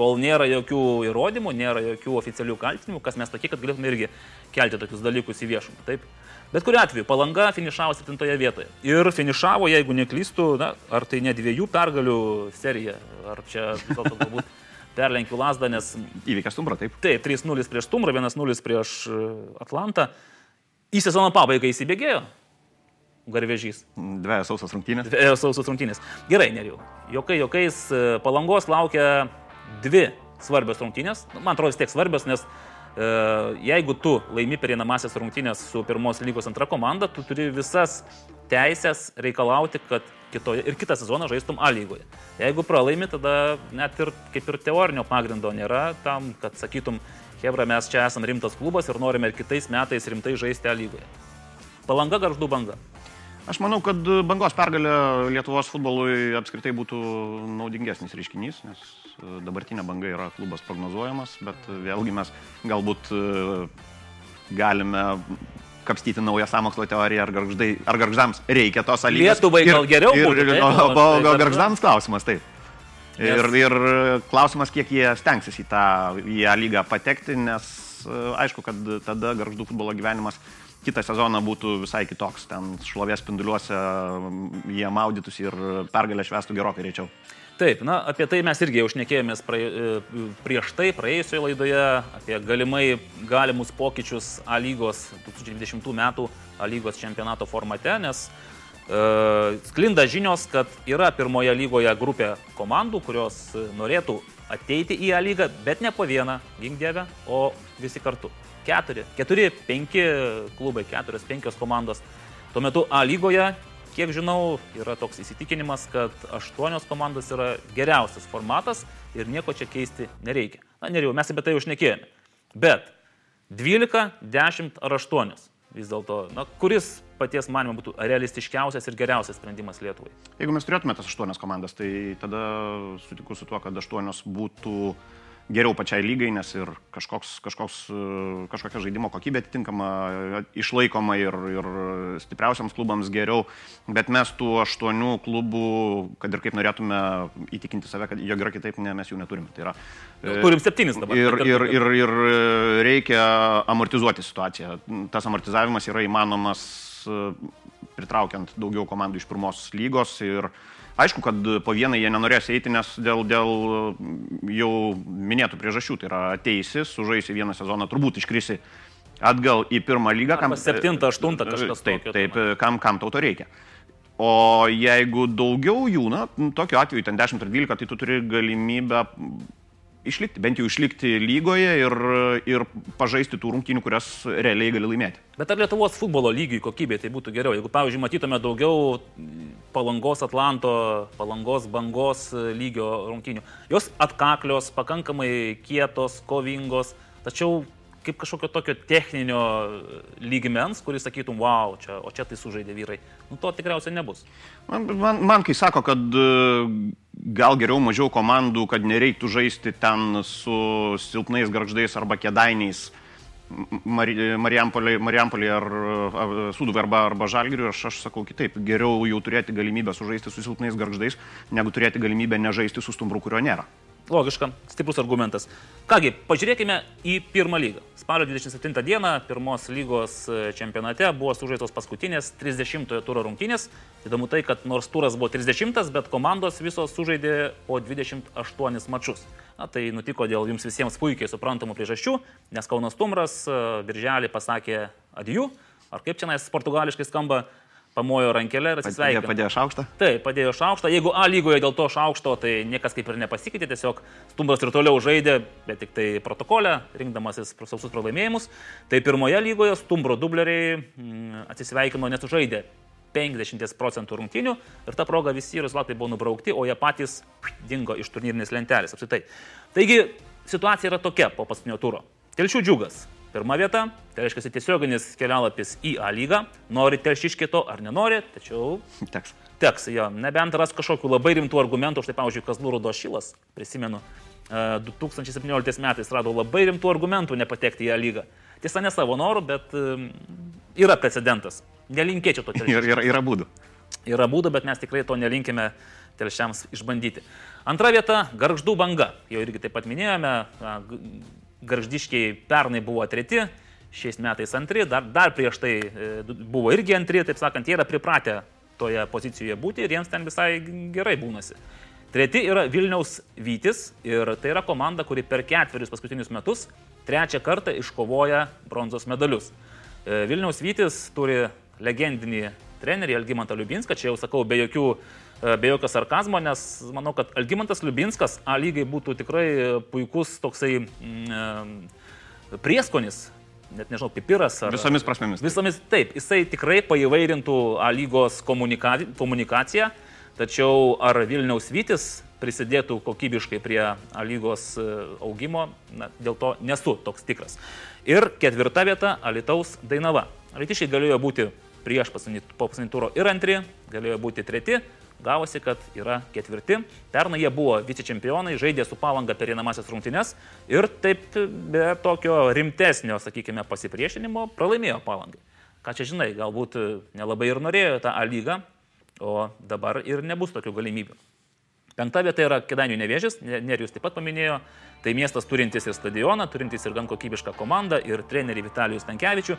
kol nėra jokių įrodymų, nėra jokių oficialių kaltinimų, kas mes tokie, kad galėtume irgi kelti tokius dalykus į viešumą. Taip. Bet kuriu atveju, palanga finišavo septintoje vietoje. Ir finišavo, jeigu neklystu, na, ar tai ne dviejų pergalių serija, ar čia dėlto galbūt perlenkiu lasdą, nes Įvykęs stumbro, taip. taip, 3-0 prieš Tumrą, 1-0 prieš e, Atlantą. Į sezono pabaigą įsibėgėjo garvežys. Dvi sausas rungtynės. Ėjo sausos rungtynės. Gerai, neriu. Jokai, jokais, e, palangos laukia dvi svarbios rungtynės. Nu, Man atrodo, vis tiek svarbios, nes e, jeigu tu laimi pereinamasias rungtynės su pirmos lygos antra komanda, tu turi visas teisės reikalauti, kad kitoje, ir kitą sezoną žaistum A lygoje. Jeigu pralaimi, tada net ir kaip ir teorinio pagrindo nėra tam, kad sakytum, Hebra, mes čia esame rimtas klubas ir norime ir kitais metais rimtai žaisti A lygoje. Palanga garždu banga. Aš manau, kad bangos pergalė Lietuvos futbolui apskritai būtų naudingesnis reiškinys, nes e, dabartinė banga yra klubas prognozuojamas, bet vėlgi mes galbūt e, galime kapstyti naują samokslo teoriją, ar, garždai, ar garždams reikia tos alygos. Lietuvai gal geriau ir, būtų, ir, taip, o, o, o, garždams klausimas, taip. Ir, Nes- ir klausimas, kiek jie stengsis į tą į A lygą patekti, nes e, aišku, kad tada garždų futbolo gyvenimas kitą sezoną būtų visai kitoks. Ten šlovės spinduliuose jie maudytųsi ir pergalę švestų gerokai greičiau. Taip, na, apie tai mes irgi jau šnekėjomės prae, e, prieš tai, praėjusioje laidoje, apie galimai galimus pokyčius A lygos 2020 metų A lygos čempionato formate, nes e, sklinda žinios, kad yra pirmoje lygoje grupė komandų, kurios norėtų ateiti į A lygą, bet ne po vieną, gink dievę, o visi kartu. Keturi, keturi, penki klubai, keturios, penkios komandos. Tuo metu A lygoje Kiek žinau, yra toks įsitikinimas, kad aštuonios komandos yra geriausias formatas ir nieko čia keisti nereikia. Na, neriau, mes apie tai jau šnekėjome. Bet 12, 10 ar 8 vis dėlto, na, kuris paties manimo būtų realistiškiausias ir geriausias sprendimas Lietuvai? Jeigu mes turėtume tas aštuonias komandas, tai tada sutiku su tuo, kad aštuonios būtų geriau pačiai lygai, nes ir kažkoks, kažkoks, kažkokia žaidimo kokybė atitinkama, išlaikoma ir, ir stipriausiams klubams geriau, bet mes tų aštuonių klubų, kad ir kaip norėtume įtikinti save, kad jog yra kitaip, ne, mes jų neturime. Tai yra, e, Turim septynis dabar. Ir, ir, ir, ir reikia amortizuoti situaciją. Tas amortizavimas yra įmanomas pritraukiant daugiau komandų iš pirmos lygos ir aišku, kad po vieną jie nenorės eiti, nes dėl, dėl jau minėtų priežasčių, tai yra ateisi, sužaisi vieną sezoną, turbūt iškrisi atgal į pirmą lygą. Arba septintą, aštuntą kažkas Taip, tokio taip, tuomet. kam, kam tau to reikia. O jeigu daugiau jų, na, tokiu atveju ten 10 ar 12, tai tu turi galimybę išlikti, bent jau išlikti lygoje ir, ir pažaisti tų rungtynių, kurias realiai gali laimėti. Bet ar Lietuvos futbolo lygiui kokybė tai būtų geriau? Jeigu, pavyzdžiui, matytume daugiau palangos Atlanto, palangos bangos lygio rungtynių. Jos atkaklios, pakankamai kietos, kovingos, tačiau kaip kažkokio tokio techninio lygmens, kuris sakytum, wow, čia, o čia tai sužaidė vyrai. Nu, to tikriausiai nebus. Man, man, man kai sako, kad e, gal geriau mažiau komandų, kad nereiktų žaisti ten su silpnais garždais arba kėdainiais, Mari, Marijampolė, Marijampolė ar, ar Suduvė arba, arba Žalgiriui, aš, aš sakau kitaip, geriau jau turėti galimybę sužaisti su silpnais garždais, negu turėti galimybę nežaisti su stumbru, kurio nėra. Logiška, stiprus argumentas. Kągi, pažiūrėkime į pirmą lygą. Spalio 27 dieną pirmos lygos e, čempionate buvo sužaistos paskutinės 30-ojo turo rungtynės. Įdomu tai, kad nors turas buvo 30, bet komandos visos sužaidė po 28 mačius. Na, tai nutiko dėl jums visiems puikiai suprantamų priežasčių, nes Kaunas Tumras e, birželį pasakė adijų, ar kaip čia nais portugališkai skamba, pamojo rankelę ir atsisveikino. padėjo šaukštą. Taip, padėjo šaukštą. Jeigu A lygoje dėl to šaukšto, tai niekas kaip ir nepasikeitė, tiesiog Stumbras ir toliau žaidė, bet tik tai protokole, rinkdamasis sausus pralaimėjimus. Tai pirmoje lygoje Stumbro dubleriai mm, atsisveikino nesužaidė 50 procentų rungtynių ir ta proga visi rezultatai buvo nubraukti, o jie patys dingo iš turnyrinės lentelės apskritai. Taigi situacija yra tokia po paskutinio turo. Telšių džiugas. Pirma vieta, tai reiškia tiesioginis kelialapis į A lygą. Nori telšiškė to ar nenori, tačiau Teks. teks jo, nebent ras kažkokių labai rimtų argumentų, štai pavyzdžiui, Kazlų Rudo Šilas, prisimenu, e, 2017 metais rado labai rimtų argumentų nepatekti į A lygą. Tiesa, ne savo norų, bet e, yra precedentas. Nelinkėčiau to telšiams. yra, yra būdų. Yra būdų, bet mes tikrai to nelinkime telšiams išbandyti. Antra vieta - Garždų banga. Jau irgi taip pat minėjome, garždiškiai pernai buvo treti, šiais metais antri, dar, dar prieš tai e, buvo irgi antri, taip sakant, jie yra pripratę toje pozicijoje būti ir jiems ten visai gerai būnasi. Treti yra Vilniaus Vytis ir tai yra komanda, kuri per ketverius paskutinius metus trečią kartą iškovoja bronzos medalius. E, Vilniaus Vytis turi legendinį trenerį Algimantą Liubinską, čia jau sakau be, jokių, e, be jokio sarkazmo, nes manau, kad Algimantas Liubinskas A lygai būtų tikrai puikus toksai mm, e, prieskonis, net nežinau, pipiras. Ar, Visomis prasmėmis. Visomis taip, jisai tikrai paįvairintų A lygos komunika, komunikaciją, tačiau ar Vilniaus Vytis prisidėtų kokybiškai prie lygos e, augimo, na, dėl to nesu toks tikras. Ir ketvirta vieta - Alitaus Dainava. Alitišiai galėjo būti prieš paskutinį turą ir antri, galėjo būti treti, gavosi, kad yra ketvirti. Pernai jie buvo vicečempionai, žaidė su palanga per einamasias rungtynes ir taip be tokio rimtesnio, sakykime, pasipriešinimo pralaimėjo palangai. Ką čia žinai, galbūt nelabai ir norėjo tą A lygą, o dabar ir nebus tokių galimybių. Penkta vieta yra Kedainių nevėžis, Nerijus taip pat paminėjo, tai miestas turintis ir stadioną, turintis ir gan kokybišką komandą, ir trenerį Vitalijus Tankievičių.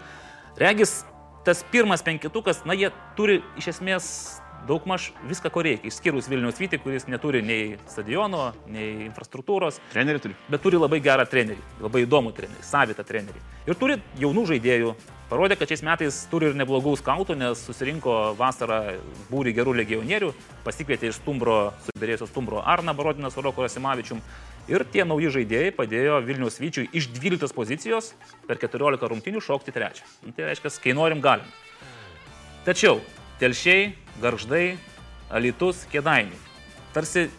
Regis, tas pirmas penketukas, na, jie turi iš esmės daugmaž viską, ko reikia, išskyrus Vilnius Vytį, kuris neturi nei stadiono, nei infrastruktūros. Trenerį turi. Bet turi labai gerą trenerį, labai įdomų trenerį, savitą trenerį. Ir turi jaunų žaidėjų. Parodė, kad šiais metais turi ir neblogų skautų, nes susirinko vasarą būrį gerų legionierių, pasikvietė iš Stumbro, sudarėjusio Stumbro Arna Barodinas Oroko Rasimavičium. Ir tie nauji žaidėjai padėjo Vilnius Vyčiui iš 12 pozicijos per 14 rungtinių šokti trečią. Nu, tai reiškia, kai norim, galim. Tačiau telšiai garždai, alitus, kėdainiai. Tarsi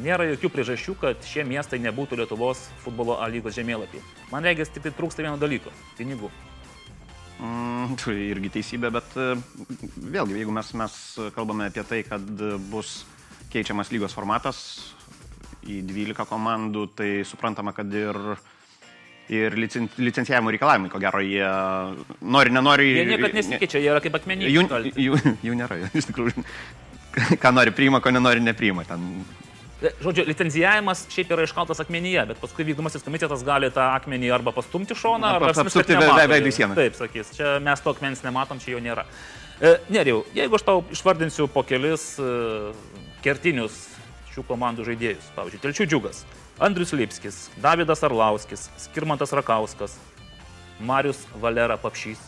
nėra jokių priežasčių, kad šie miestai nebūtų Lietuvos futbolo A lygos žemėlapį. Man reikia tik tai trūksta vieno dalyko - pinigų. Mm, tai irgi teisybė, bet e, vėlgi, jeigu mes, mes kalbame apie tai, kad bus keičiamas lygos formatas į 12 komandų, tai suprantama, kad ir ir licen, licencijavimo reikalavimai, ko gero, jie nori, nenori. Jie niekada nesikeičia, jie yra kaip akmeniai. Jų, jų, jų nėra, iš tikrųjų. Ką nori priima, ko nenori nepriima. Ten e, Žodžiu, licencijavimas šiaip yra iškaltas akmenyje, bet paskui vykdomasis komitetas gali tą akmenį arba pastumti šoną, arba apsupti veidų sieną. Taip, sakys, čia mes to akmens nematom, čia jo nėra. E, Neriau, jeigu aš tau išvardinsiu po kelis e, kertinius šių komandų žaidėjus, pavyzdžiui, Telčių džiugas, Andrius Lipskis, Davidas Arlauskis, Skirmantas Rakauskas, Marius Valera Papšys.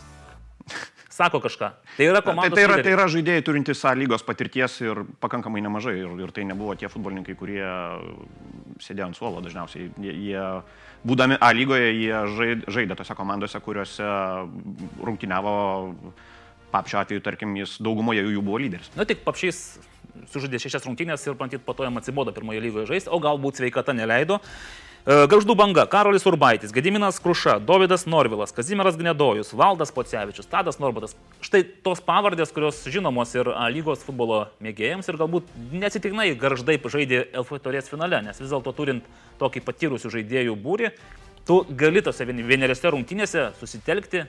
Sako kažką. Tai yra komanda. Tai, tai, yra, tai yra žaidėjai turintys sąlygos patirties ir pakankamai nemažai. Ir, ir tai nebuvo tie futbolininkai, kurie sėdėjo ant suolo dažniausiai. Jie, jie būdami A lygoje, jie žaidė tose komandose, kuriuose rungtyniavo Papšio atveju, tarkim, jis daugumoje jų buvo lyderis. Na tik Papšys sužaidė šešias rungtynės ir matyt po to jam atsibodo pirmoje lygoje žaisti, o galbūt sveikata neleido. E, Gaždų banga, Karolis Urbaitis, Gediminas Kruša, Davidas Norvilas, Kazimieras Gnedojus, Valdas Pocevičius, Tadas Norbatas. Štai tos pavardės, kurios žinomos ir lygos futbolo mėgėjams ir galbūt nesitiknai garždai žaidė LF turės finale, nes vis dėlto turint tokį patyrusių žaidėjų būrį, tu gali tose vieneriose rungtynėse susitelkti,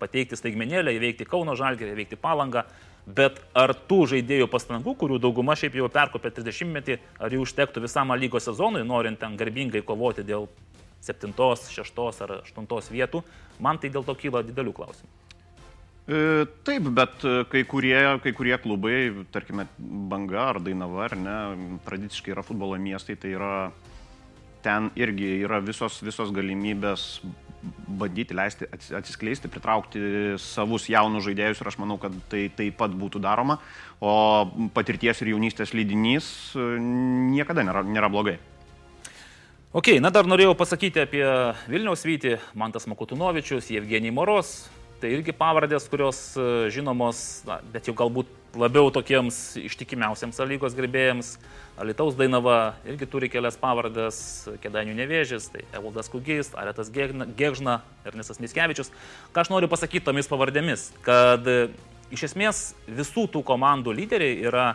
pateikti staigmenėlę, įveikti Kauno Žalgirį, įveikti Palangą Bet ar tų žaidėjų pastangų, kurių dauguma šiaip jau perkopė 30 metį, ar jų užtektų visam lygos sezonui, norint ten garbingai kovoti dėl 7, 6 ar 8 vietų, man tai dėl to kyla didelių klausimų. E, taip, bet e, kai kurie, kai kurie klubai, tarkime, Banga ar Dainava, ar ne, tradiciškai yra futbolo miestai, tai yra ten irgi yra visos, visos galimybės bandyti leisti atsiskleisti, pritraukti savus jaunus žaidėjus ir aš manau, kad tai taip pat būtų daroma, o patirties ir jaunystės lydinys e, niekada nėra, nėra blogai. Ok, na dar norėjau pasakyti apie Vilniaus Vytį, Mantas Makutunovičius, Evgenijai Moros, tai irgi pavardės, kurios e, žinomos, na, bet jau galbūt labiau tokiems ištikimiausiams lygos gerbėjams. Alitaus Dainava irgi turi kelias pavardės, Kedainių nevėžys, tai Evaldas Kugys, Aretas Gėgžna, Ernestas Miskevičius. Ką aš noriu pasakyti tomis pavardėmis, kad e, iš esmės visų tų komandų lyderiai yra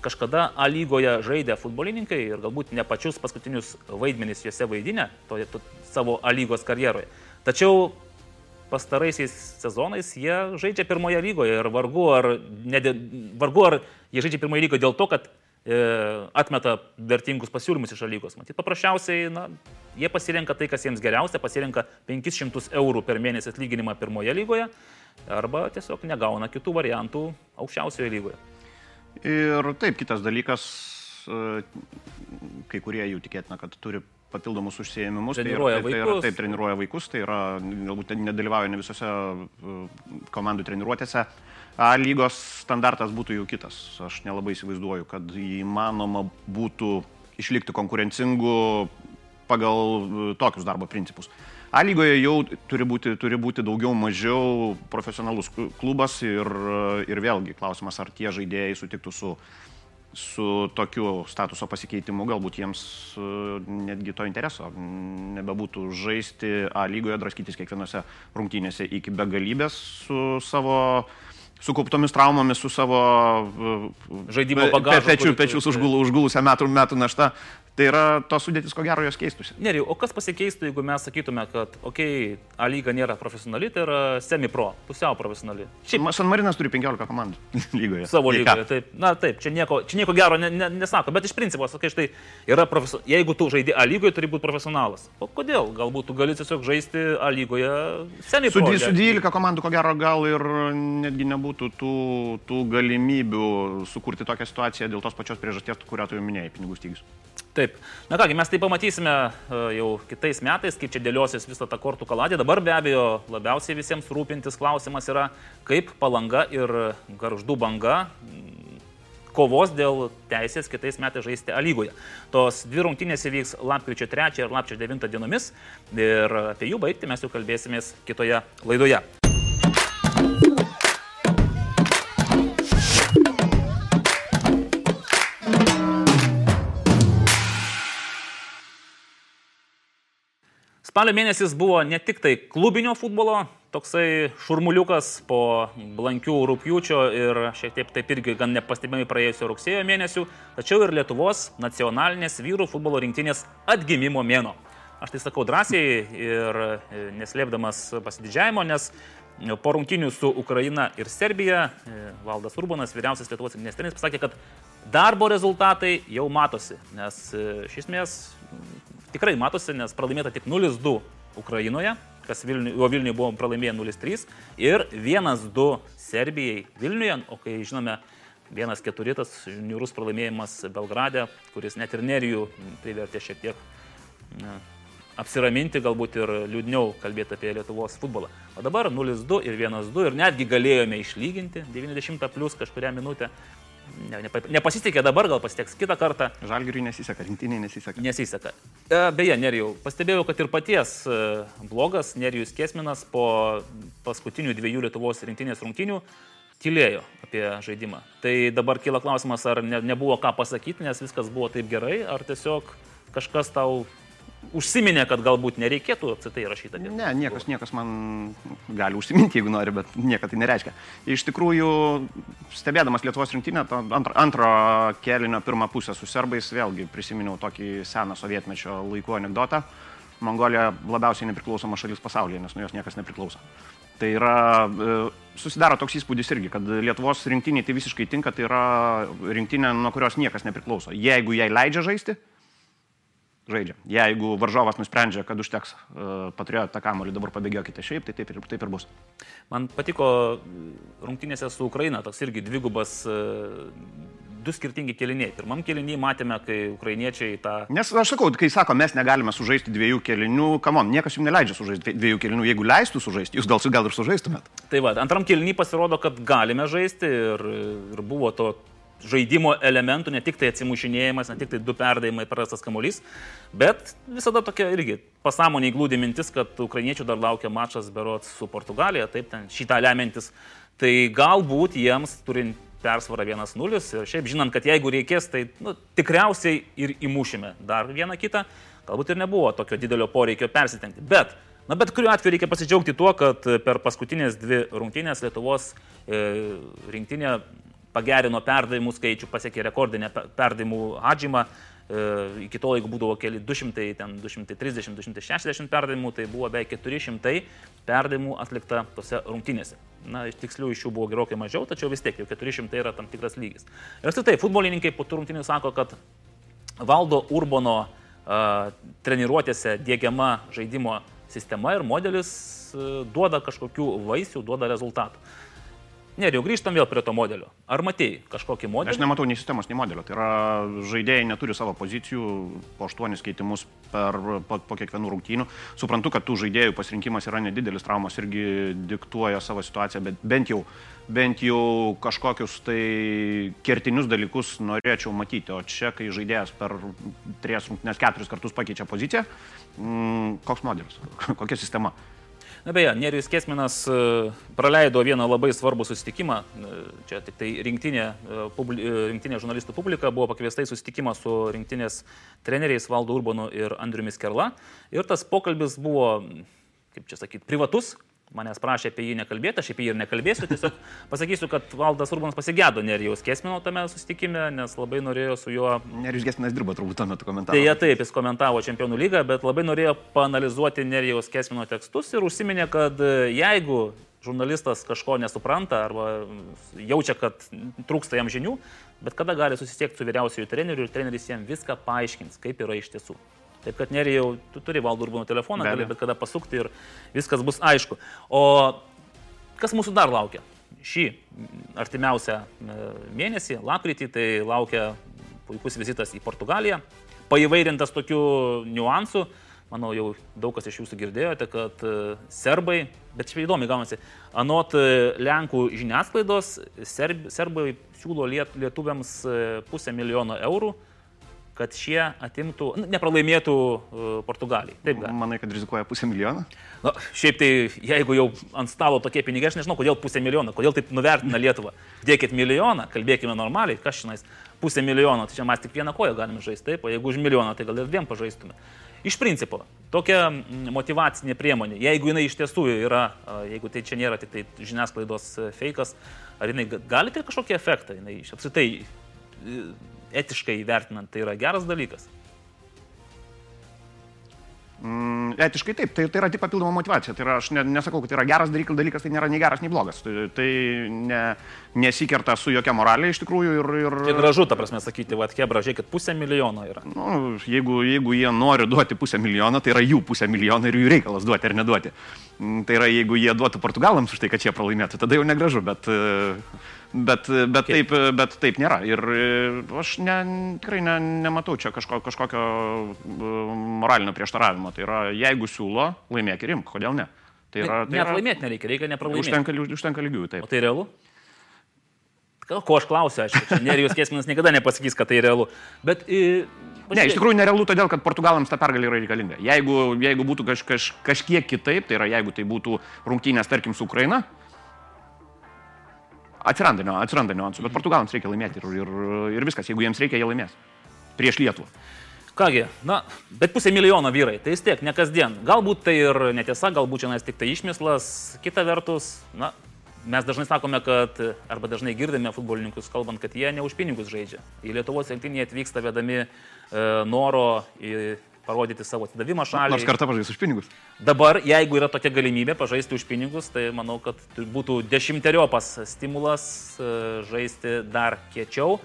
kažkada A lygoje žaidę futbolininkai ir galbūt ne pačius paskutinius vaidmenys juose vaidinę to, to, savo A lygos karjeroje. Tačiau pastaraisiais sezonais jie žaidžia pirmoje lygoje ir vargu ar, ne, vargu ar jie žaidžia pirmoje lygoje dėl to, kad e, atmeta vertingus pasiūlymus iš lygos. Matyt, paprasčiausiai na, jie pasirenka tai, kas jiems geriausia, pasirenka 500 eurų per mėnesį atlyginimą pirmoje lygoje arba tiesiog negauna kitų variantų aukščiausioje lygoje. Ir taip, kitas dalykas, e, kai kurie jų tikėtina, kad turi papildomus užsiemimus. Treniruoja tai, tai, tai yra, taip, treniruoja vaikus, tai yra, galbūt nedalyvauja ne visose e, komandų treniruotėse. A lygos standartas būtų jau kitas. Aš nelabai įsivaizduoju, kad įmanoma būtų išlikti konkurencingu pagal e, tokius darbo principus. A lygoje jau turi būti, turi būti daugiau mažiau profesionalus klubas ir, e, ir vėlgi klausimas, ar tie žaidėjai sutiktų su su tokiu statuso pasikeitimu galbūt jiems e, netgi to intereso nebebūtų žaisti A lygoje, draskytis kiekvienose rungtynėse iki begalybės su savo sukauptomis traumomis, su savo žaidimo bagažu. Pečių, pečius užgulusią metų, metų naštą. Tai yra tos sudėtis, ko gero, jos keistųsi. Neri, o kas pasikeistų, jeigu mes sakytume, kad, okei, okay, A lyga nėra profesionali, tai yra semi-pro, pusiau profesionali. Šiaip San Marinas turi 15 komandų lygoje. Savo lygoje, taip. Na taip, čia nieko, čia nieko gero ne, ne, nesako, bet iš principo, sakai, štai yra profesionalus. Jeigu tu žaidži A lygoje, turi būti profesionalas. O kodėl? Galbūt tu gali tiesiog žaisti A lygoje semi-pro. Su, su 12 komandų, ko gero, gal ir netgi nebūtų tų, tų galimybių sukurti tokią situaciją dėl tos pačios priežasties, kurią tu jau minėjai, pinigų stygius. Taip. Na kągi, mes tai pamatysime e, jau kitais metais, kaip čia dėliosis visą tą kortų kaladį. Dabar be abejo labiausiai visiems rūpintis klausimas yra, kaip palanga ir garždų banga mm, kovos dėl teisės kitais metais žaisti A lygoje. Tos dvi rungtynės įvyks lapkričio 3 ir lapkričio 9 dienomis ir apie jų baigti mes jau kalbėsimės kitoje laidoje. Spalio mėnesis buvo ne tik tai klubinio futbolo, toksai šurmuliukas po blankių rūpjūčio ir šiek tiek taip irgi gan nepastebimai praėjusio rugsėjo mėnesių, tačiau ir Lietuvos nacionalinės vyrų futbolo rinktinės atgimimo mėno. Aš tai sakau drąsiai ir e, neslėpdamas pasididžiavimo, nes po rungtinių su Ukraina ir Serbija e, Valdas Urbanas, vyriausias Lietuvos rinktinės treneris, pasakė, kad darbo rezultatai jau matosi, nes e, iš esmės tikrai matosi, nes pralaimėta tik 0-2 Ukrainoje, kas Vilniuje, o Vilniuje buvo pralaimėję 0-3 ir 1-2 Serbijai Vilniuje, o kai žinome, 1-4 tas niurus pralaimėjimas Belgrade, kuris net ir nerijų privertė šiek tiek na, apsiraminti, galbūt ir liūdniau kalbėti apie Lietuvos futbolą. O dabar 0-2 ir 1-2 ir netgi galėjome išlyginti 90 plus kažkurią minutę ne, ne, nepasisekė dabar, gal pasiteks kitą kartą. Žalgiriui nesiseka, rinktiniai nesiseka. Nesiseka. E, beje, Nerijau, pastebėjau, kad ir paties e, blogas Nerijus Kesminas po paskutinių dviejų Lietuvos rinktinės rungtinių tylėjo apie žaidimą. Tai dabar kyla klausimas, ar ne, nebuvo ką pasakyti, nes viskas buvo taip gerai, ar tiesiog kažkas tau užsiminė, kad galbūt nereikėtų apsitai rašyti. Ne, niekas, niekas man gali užsiminti, jeigu nori, bet nieko tai nereiškia. Iš tikrųjų, stebėdamas Lietuvos rinktinę, antro, antro kelinio pirmą pusę su serbais, vėlgi prisiminiau tokį seną sovietmečio laikų anegdotą. Mongolija labiausiai nepriklausoma šalis pasaulyje, nes nuo jos niekas nepriklauso. Tai yra, e, susidaro toks įspūdis irgi, kad Lietuvos rinktinė tai visiškai tinka, tai yra rinktinė, nuo kurios niekas nepriklauso. Jeigu jai leidžia žaisti, žaidžia. Jeigu varžovas nusprendžia, kad užteks e, patriotą tą kamuolį, dabar pabėgiokite šiaip, tai taip ir, taip ir bus. Man patiko rungtynėse su Ukraina, toks irgi dvigubas, uh, du skirtingi keliniai. Pirmam keliniai matėme, kai ukrainiečiai tą... Nes aš sakau, kai sako, mes negalime sužaisti dviejų kelinių, kamon, niekas jums neleidžia sužaisti dviejų kelinių, jeigu leistų sužaisti, jūs gal, gal ir sužaistumėt. Tai va, antram keliniai pasirodo, kad galime žaisti ir, ir buvo to žaidimo elementų, ne tik tai atsimušinėjimas, ne tik tai du perdavimai prarastas kamuolys, bet visada tokia irgi pasąmoniai glūdi mintis, kad ukrainiečių dar laukia mačas berots su Portugalija, taip ten šitą lemiantis. Tai galbūt jiems turint persvarą 1-0 ir šiaip žinant, kad jeigu reikės, tai nu, tikriausiai ir įmušime dar vieną kitą, galbūt ir nebuvo tokio didelio poreikio persitengti. Bet Na bet kuriuo atveju reikia pasidžiaugti tuo, kad per paskutinės dvi rungtynės Lietuvos e, rinktinė pagerino perdavimų skaičių, pasiekė rekordinę perdavimų atžymą. E, iki to, jeigu būdavo keli 200, ten 230, 260 perdavimų, tai buvo beveik 400 perdavimų atlikta tose rungtynėse. Na, iš tikslių iš jų buvo gerokai mažiau, tačiau vis tiek jau 400 yra tam tikras lygis. Ir apskritai, futbolininkai po tų rungtynių sako, kad valdo Urbono uh, treniruotėse dėgiama žaidimo sistema ir modelis uh, duoda kažkokių vaisių, duoda rezultatų. Ne, jau grįžtam vėl prie to modelio. Ar matėjai kažkokį modelį? Aš nematau nei sistemos, nei modelio. Tai yra žaidėjai neturi savo pozicijų po aštuonis keitimus per, po, po kiekvienų rungtynių. Suprantu, kad tų žaidėjų pasirinkimas yra nedidelis, traumos irgi diktuoja savo situaciją, bet bent jau, bent jau kažkokius tai kertinius dalykus norėčiau matyti. O čia, kai žaidėjas per tris rungtynės keturis kartus pakeičia poziciją, mm, koks modelis, kokia sistema? Na beje, Nerijus Kesminas e, praleido vieną labai svarbų susitikimą. E, čia tik tai rinktinė, e, publi, rinktinė žurnalistų publika buvo pakviesta į susitikimą su rinktinės treneriais Valdo Urbanu ir Andriumis Kerla. Ir tas pokalbis buvo, kaip čia sakyti, privatus, manęs prašė apie jį nekalbėti, aš apie jį ir nekalbėsiu, tiesiog pasakysiu, kad Valdas Urbanas pasigėdo Nerijaus Kesmino tame susitikime, nes labai norėjo su juo... Nerijus Kesminas dirbo turbūt tuo metu komentavo. Deja, taip, jis komentavo Čempionų lygą, bet labai norėjo panalizuoti Nerijaus Kesmino tekstus ir užsiminė, kad jeigu žurnalistas kažko nesupranta arba jaučia, kad trūksta jam žinių, bet kada gali susisiekti su vyriausiųjų treneriu ir treneris jam viską paaiškins, kaip yra iš tiesų. Taip kad nerijau, tu turi valdų urbano telefoną, gali bet kada pasukti ir viskas bus aišku. O kas mūsų dar laukia? Šį artimiausią e, mėnesį, lapkritį, tai laukia puikus vizitas į Portugaliją, paįvairintas tokių niuansų. Manau, jau daug kas iš jūsų girdėjote, kad e, serbai, bet čia įdomi gaunasi, anot e, Lenkų žiniasklaidos, serb, serbai siūlo liet, lietuviams pusę milijono eurų kad šie atimtų, nu, nepralaimėtų uh, Portugalijai. Taip, gal. Manai, kad rizikuoja pusę milijono? Na, šiaip tai, jeigu jau ant stalo tokie pinigai, aš nežinau, kodėl pusę milijono, kodėl taip nuvertina Lietuvą. Dėkit milijoną, kalbėkime normaliai, kas šiandien pusę milijono, tai čia mes tik vieną koją galime žaisti, taip, o jeigu už milijoną, tai gal ir dviem pažaistume. Iš principo, tokia motivacinė priemonė, jeigu jinai iš tiesų yra, jeigu tai čia nėra tik tai žiniasklaidos e, fejkas, ar jinai gali tai kažkokį efektą, jinai apskritai etiškai vertinant, tai yra geras dalykas? Mm, etiškai taip, tai, tai yra tik papildoma motivacija. Tai yra, aš ne, nesakau, kad tai yra geras dalykas, tai nėra nei geras, nei blogas. Tai, tai ne, nesikerta su jokia moralė iš tikrųjų. Ir, ir... Tai gražu, ta prasme, sakyti, va, Kebra, žiūrėkit, pusę milijono yra. Nu, jeigu, jeigu jie nori duoti pusę milijono, tai yra jų pusę milijono ir jų reikalas duoti ar neduoti. Mm, tai yra, jeigu jie duotų portugalams už tai, kad jie pralaimėtų, tada jau negražu, bet... Uh, Bet, bet, taip, bet taip nėra. Ir e, aš ne, tikrai ne, nematau čia kažko, kažkokio e, moralinio prieštaravimo. Tai yra, jeigu siūlo, laimėk ir imk, kodėl ne? Tai yra, tai Net laimėti nereikia, reikia nepralaimėti. Užtenka, užtenka lygių, taip. O tai realu? Ko aš klausiu, aišku, Nerijus Kesminas niekada nepasakys, kad tai realu. Bet... Pažiūrėk. Ne, iš tikrųjų nerealu todėl, kad portugalams ta pergalė yra reikalinga. Jeigu, jeigu būtų kaž, kaž, kažkiek kitaip, tai yra jeigu tai būtų rungtynės, tarkim, su Ukraina, Atsiranda, atsiranda niuansų, bet portugalams reikia laimėti ir, ir, ir viskas, jeigu jiems reikia, jie laimės. Prieš Lietuvą. Kągi, na, bet pusė milijono vyrai, tai vis tiek, ne kasdien. Galbūt tai ir netiesa, galbūt čia tik tai išmislas. Kita vertus, na, mes dažnai sakome, kad, arba dažnai girdime futbolininkus kalbant, kad jie ne už pinigus žaidžia. Į Lietuvos rinktinį atvyksta vedami e, noro į parodyti savo atidavimą šaliai. Nors kartą pažaisti už pinigus. Dabar, jeigu yra tokia galimybė pažaisti už pinigus, tai manau, kad būtų dešimteriopas stimulas e, žaisti dar kiečiau.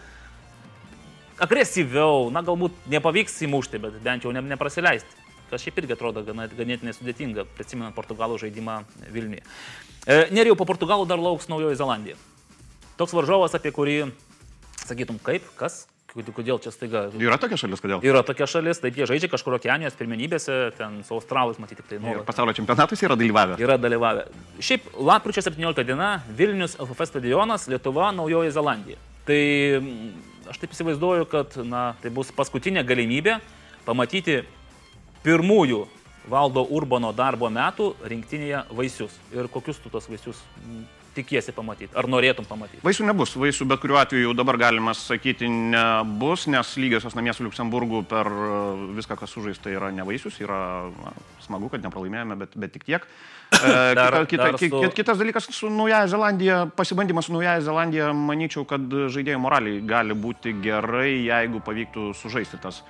Agresyviau, na galbūt nepavyks įmušti, bet bent jau ne, neprasileisti. Kas šiaip irgi atrodo gana, ganėtinai sudėtinga, prisimenant Portugalų žaidimą Vilniuje. E, Nerijau, po Portugalų dar lauks Naujoji Zelandija. Toks varžovas, apie kurį sakytum, kaip, kas, Kodėl čia staiga? Yra tokia šalis, kodėl? Yra tokia šalis, taip jie žaidžia kažkur okeanijos pirmenybėse, ten su australais matyti tik tai nuolat. Ir pasaulio čempionatus yra dalyvavę. Yra dalyvavę. Šiaip lapkričio 17 diena Vilnius LFF stadionas, Lietuva, Naujoji Zelandija. Tai mm, aš taip įsivaizduoju, kad na, tai bus paskutinė galimybė pamatyti pirmųjų valdo Urbano darbo metų rinktinėje vaisius. Ir kokius tu tos vaisius tikiesi pamatyti? Ar norėtum pamatyti? Vaisių nebus. Vaisių bet kuriuo atveju jau dabar galima sakyti nebus, nes lygiosios namie su Luksemburgu per e, viską, kas sužaista, yra ne vaisius. Yra na, smagu, kad nepralaimėjome, bet, bet tik tiek. E, dar, kita, kita, su... Kitas dalykas su Naujaja Zelandija, pasibandymas su Naujaja Zelandija, manyčiau, kad žaidėjų moraliai gali būti gerai, jeigu pavyktų sužaisti tas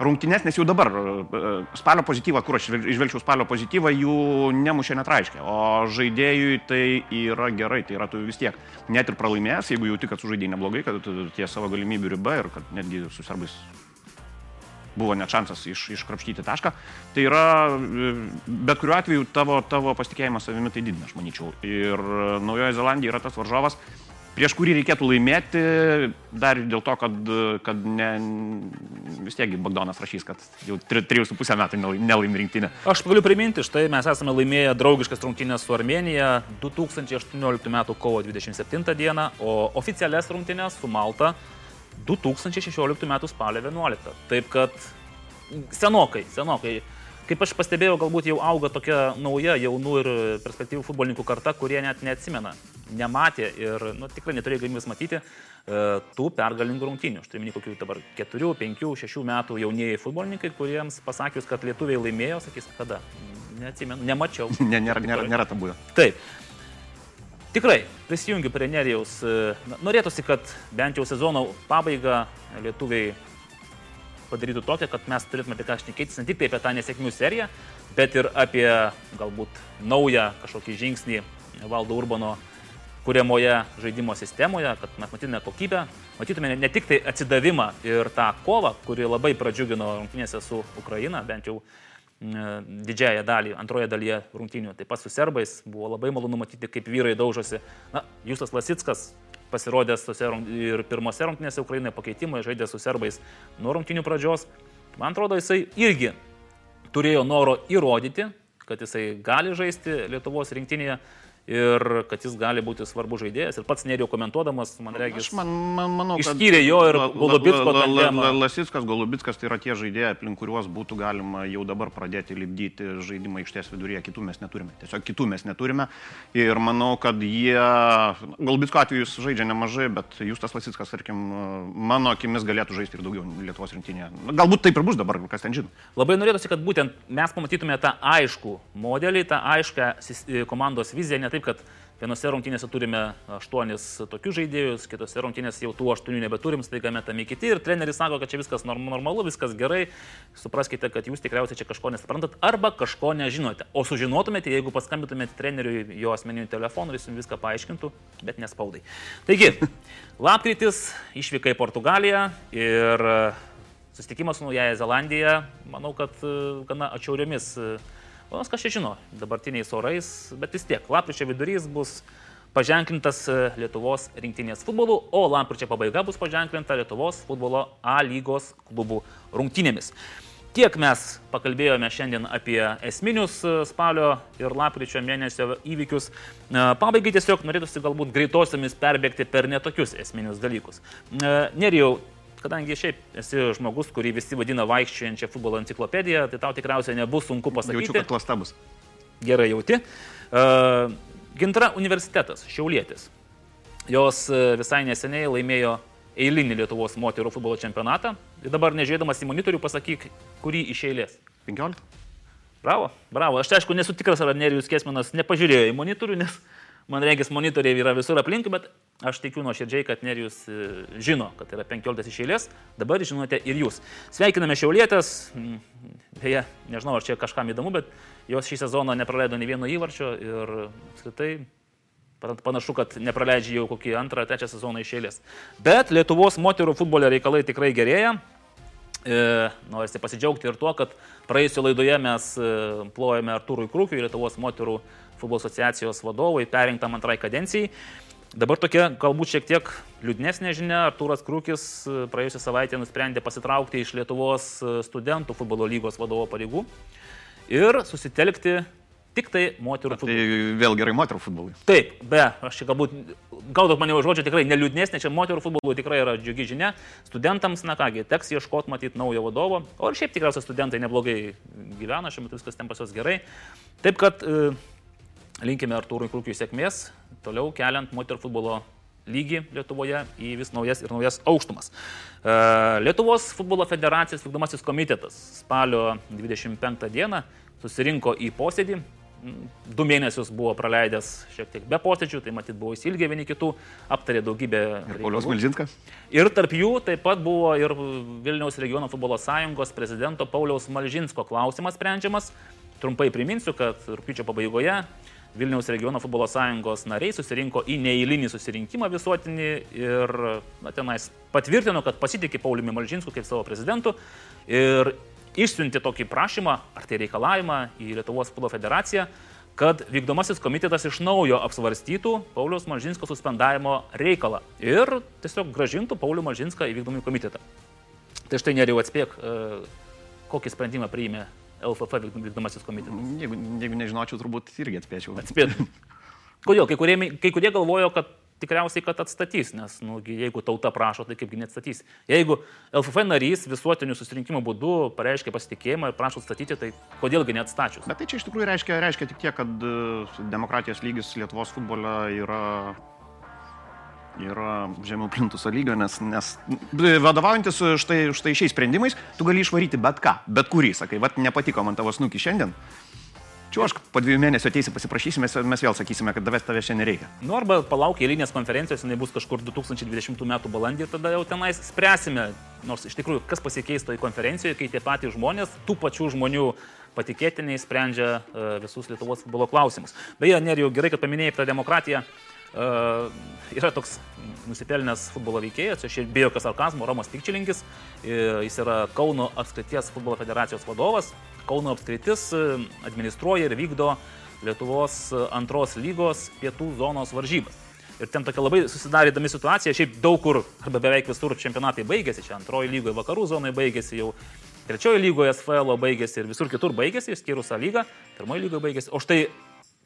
rungtynes, nes jau dabar e, spalio pozityvą, kur aš išvelčiau spalio pozityvą, jų nemušė net raiškiai. O žaidėjui tai yra gerai, tai yra tu vis tiek net ir pralaimėjęs, jeigu jau tik, kad sužaidėjai neblogai, kad tie savo galimybių riba ir kad netgi su serbais buvo net šansas iš, iškrapštyti tašką. Tai yra, e, bet kuriuo atveju tavo, tavo pasitikėjimas savimi tai didina, aš manyčiau. Ir Naujojo Zelandija yra tas varžovas, prieš kurį reikėtų laimėti, dar ir dėl to, kad, kad ne, vis tiek Bagdonas rašys, kad jau 3,5 metų nelaimi rinktinę. Aš galiu priminti, štai mes esame laimėję draugiškas rungtynės su Armenija 2018 m. kovo 27 d. o oficialias rungtynės su Malta 2016 m. spalio 11. Taip kad senokai, senokai kaip aš pastebėjau, galbūt jau auga tokia nauja jaunų ir perspektyvių futbolininkų karta, kurie net neatsimena, nematė ir nu, tikrai neturėjo galimybės matyti e, tų pergalingų rungtynių. Turiu minį kokių dabar 4, 5, 6 metų jaunieji futbolininkai, kuriems pasakius, kad lietuviai laimėjo, sakys, kada. Neatsimenu, nemačiau. Ne, nėra, nėra, nėra ta buvę. Taip. Tikrai, prisijungiu prie Nerijaus. E, norėtųsi, kad bent jau sezono pabaigą lietuviai padarytų tokią, kad mes turėtume apie ką šnekėtis ne tik tai apie tą nesėkmių seriją, bet ir apie galbūt naują kažkokį žingsnį valdo Urbano kuriamoje žaidimo sistemoje, kad mes matytume kokybę, matytume ne tik tai atsidavimą ir tą kovą, kuri labai pradžiugino rungtynėse su Ukraina, bent jau didžiąją dalį, antroje dalyje rungtynių. Taip pat su serbais buvo labai malonu matyti, kaip vyrai daužosi. Na, Justas Lasitskas pasirodęs ir pirmose rungtynėse Ukrainoje pakeitimai, žaidė su serbais nuo rungtynių pradžios. Man atrodo, jisai irgi turėjo noro įrodyti, kad jisai gali žaisti Lietuvos rinktinėje ir kad jis gali būti svarbus žaidėjas. Ir pats nerėjau komentuodamas, man reikia. Man, man, manau, išskyrė jo ir Golubitsko. La, la, la, Lasitskas, Golubitskas tai yra tie žaidėjai, aplink kuriuos būtų galima jau dabar pradėti lipdyti žaidimą aikštės viduryje. Kitų mes neturime. Tiesiog kitų mes neturime. Ir manau, kad jie, Golubitsko atveju jis žaidžia nemažai, bet Justas Lasitskas, tarkim, mano akimis galėtų žaisti ir daugiau Lietuvos rinktinėje. Galbūt taip ir bus dabar, kas ten žino. Labai norėtųsi, kad būtent mes pamatytume tą aišku modelį, tą aišką komandos viziją, taip, kad vienose rungtynėse turime aštuonis tokius žaidėjus, kitose rungtynėse jau tų aštuonių nebeturim, staiga metami kiti ir treneris sako, kad čia viskas normalu, viskas gerai, supraskite, kad jūs tikriausiai čia kažko nesuprantat arba kažko nežinote. O sužinotumėte, jeigu paskambintumėte treneriui jo asmeniniu telefonu, jis jums viską paaiškintų, bet nespaudai. Taigi, lapkritis išvyka į Portugaliją ir susitikimas su Naujaja Zelandija, manau, kad gana atšiauriomis Ponas kas čia žino, dabartiniais orais, bet vis tiek, lapkričio vidurys bus paženklintas e, Lietuvos rinktinės futbolu, o lapkričio pabaiga bus paženklinta Lietuvos futbolo A lygos klubų rungtynėmis. Tiek mes pakalbėjome šiandien apie esminius e, spalio ir lapkričio mėnesio įvykius. E, pabaigai tiesiog norėtųsi galbūt greitosiamis perbėgti per netokius esminius dalykus. Nerijau, kadangi šiaip esi žmogus, kurį visi vadina vaikščiojančią futbolo enciklopediją, tai tau tikriausiai nebus sunku pasakyti. Jaučiu, kad klasta bus. Gerai jauti. Uh, Gintra universitetas, Šiaulėtis. Jos e, visai neseniai laimėjo eilinį Lietuvos moterų futbolo čempionatą. Ir dabar nežiūrėdamas į monitorių pasakyk, kurį iš eilės. 15. Bravo, bravo. Aš aišku nesu tikras, ar Nerijus Kesminas nepažiūrėjo į monitorių, nes man regis monitoriai yra visur aplink, bet aš tikiu nuoširdžiai, kad Nerijus e, žino, kad yra 15 iš eilės, dabar žinote ir jūs. Sveikiname Šiaulėtės, mm, beje, nežinau, ar čia kažkam įdomu, bet jos šį sezoną nepraleido nei vieno įvarčio ir apskritai panašu, kad nepraleidžia jau kokį antrą, trečią sezoną iš eilės. Bet Lietuvos moterų futbolio reikalai tikrai gerėja. E, Norisi pasidžiaugti ir tuo, kad praėjusioje laidoje mes e, plojame Artūrui Krūkiui, Lietuvos moterų futbolo asociacijos vadovui, perinktam antrai kadencijai. Dabar tokia galbūt šiek tiek liūdnesnė žinia, Artūras Krūkis e, praėjusią savaitę nusprendė pasitraukti iš Lietuvos e, studentų futbolo lygos vadovo pareigų ir susitelkti tik tai moterų futbolui. Tai vėl gerai moterų futbolui. Taip, be, aš čia galbūt, gaudot mane žodžio tikrai neliūdnesnė, čia moterų futbolui tikrai yra džiugi žinia. Studentams, na kągi, teks ieškoti matyti naujo vadovo, o ir šiaip tikriausiai studentai neblogai gyvena, šiuo metu viskas ten pas juos gerai. Taip kad e, Linkime Artūrui Krūkiui sėkmės, toliau keliant moterų futbolo lygį Lietuvoje į vis naujas ir naujas aukštumas. E, Lietuvos futbolo federacijos vykdomasis komitetas spalio 25 dieną susirinko į posėdį. Du mėnesius buvo praleidęs šiek tiek be posėdžių, tai matyt buvo įsilgę vieni kitų, aptarė daugybę. Ir Paulius Malžinskas. Ir tarp jų taip pat buvo ir Vilniaus regiono futbolo sąjungos prezidento Pauliaus Malžinsko klausimas sprendžiamas. Trumpai priminsiu, kad rūpiučio pabaigoje Vilniaus regiono futbolo sąjungos nariai susirinko į neįlinį susirinkimą visuotinį ir na, tenais patvirtino, kad pasitikė Pauliumi Malžinsku kaip savo prezidentu ir išsiuntė tokį prašymą, ar tai reikalavimą į Lietuvos futbolo federaciją, kad vykdomasis komitetas iš naujo apsvarstytų Pauliaus Malžinsko suspendavimo reikalą ir tiesiog gražintų Paulių Malžinską į vykdomį komitetą. Tai štai neriau atspėk, e, kokį sprendimą priėmė LFF vykdomasis komitetas? Jeigu, jeigu nežinočiau, turbūt irgi atspėčiau. Atspėtum. Kodėl? Kai kurie, kai kurie galvojo, kad tikriausiai, kad atstatys, nes nu, jeigu tauta prašo, tai kaipgi neatstatys. Jeigu LFF narys visuotinių susirinkimų būdu pareiškia pasitikėjimą ir prašo atstatyti, tai kodėlgi neatstačius? Bet tai čia iš tikrųjų reiškia, reiškia tik tiek, kad e, demokratijos lygis Lietuvos futbole yra yra žemiau plintuso lygio, nes, nes vadovaujantis štai, štai šiais sprendimais, tu gali išvaryti bet ką, bet kurį, sakai, vad nepatiko man tavo snukį šiandien, Čiuošk, po dviejų mėnesių ateisi pasiprašysime, mes vėl sakysime, kad davės tavęs šiandien nereikia. Nu, arba palauk eilinės konferencijos, jinai bus kažkur 2020 m. balandį tada jau tenais spręsime. Nors iš tikrųjų, kas pasikeis toje konferencijoje, kai tie patys žmonės, tų pačių žmonių patikėtiniai sprendžia uh, visus Lietuvos futbolo klausimus. Beje, Nerijau, gerai, kad paminėjai tą demokratiją. Yra toks nusipelnęs futbolo veikėjas, čia be jokio sarkazmo, Romas Pikčilinkis, jis yra Kauno apskrities futbolo federacijos vadovas, Kauno apskritis e, administruoja ir vykdo Lietuvos e, antros lygos pietų zonos varžybas. Ir ten tokia labai susidarė įdomi situacija, šiaip daug kur, arba beveik visur čempionatai baigėsi, čia antroji lygoje vakarų zonai baigėsi, jau trečioji lygoje SFL baigėsi ir visur kitur baigėsi, išskyrus A lygą, pirmoji lygoje baigėsi. O štai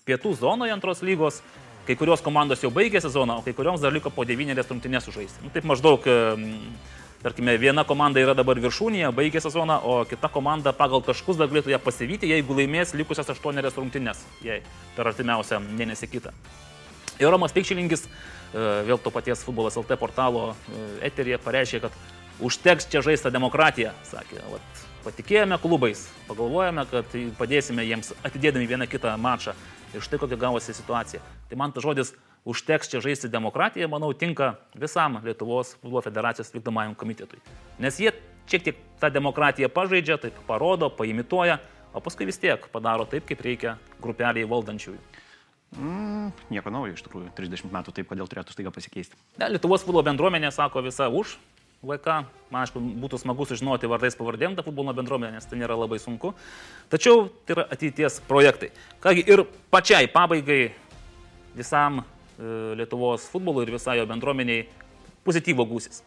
pietų zonoje antros lygos kai kurios komandos jau baigė sezoną, o kai kurioms dar liko po devynerias rungtynės sužaisti. Nu, taip maždaug Tarkime, viena komanda yra dabar viršūnėje, baigė sezoną, o kita komanda pagal taškus dar galėtų ją pasivyti, jeigu laimės likusias aštuonerias rungtynės, jei per artimiausią mėnesį kitą. Ir Romas Pikšilingis, e, vėl to paties futbolas LT portalo e, eterėje pareiškė, kad užteks čia žaisti demokratiją, sakė. Vat, patikėjome klubais, pagalvojame, kad padėsime jiems atidėdami vieną kitą mačą. Ir štai kokia gavosi situacija. Tai man tas žodis užteks čia žaisti demokratiją, manau, tinka visam Lietuvos futbolo federacijos vykdomajam komitetui. Nes jie šiek tiek tą demokratiją pažaidžia, taip parodo, paimituoja, o paskui vis tiek padaro taip, kaip reikia grupeliai valdančiųjų. Mm, nieko naujo iš tikrųjų, 30 metų taip, kodėl turėtų staiga pasikeisti. Ne, Lietuvos futbolo bendruomenė sako visą už VK, man aišku, būtų smagu sužinoti vardais pavardėm tą futbolo bendruomenę, nes tai nėra labai sunku. Tačiau tai yra ateities projektai. Kągi ir pačiai pabaigai visam E, Lietuvos futbolui ir visai jo bendruomeniai pozityvo gūsis.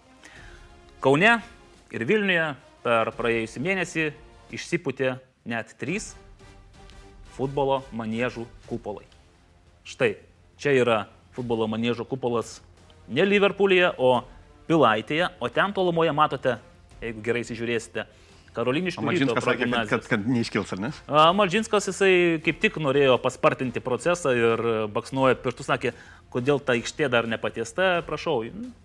Kaune ir Vilniuje per praėjusį mėnesį išsiputė net trys futbolo manėžų kupolai. Štai, čia yra futbolo manėžų kupolas ne Liverpoolyje, o Pilaitėje, o ten tolumoje matote, jeigu gerai įsižiūrėsite, Karoliniškių. Malžinskas sakė, kad, kad, kad neiškils, ar ne? Malžinskas jisai kaip tik norėjo paspartinti procesą ir baksnuoja pirštų, sakė, kodėl ta aikštė dar nepatiesta, prašau,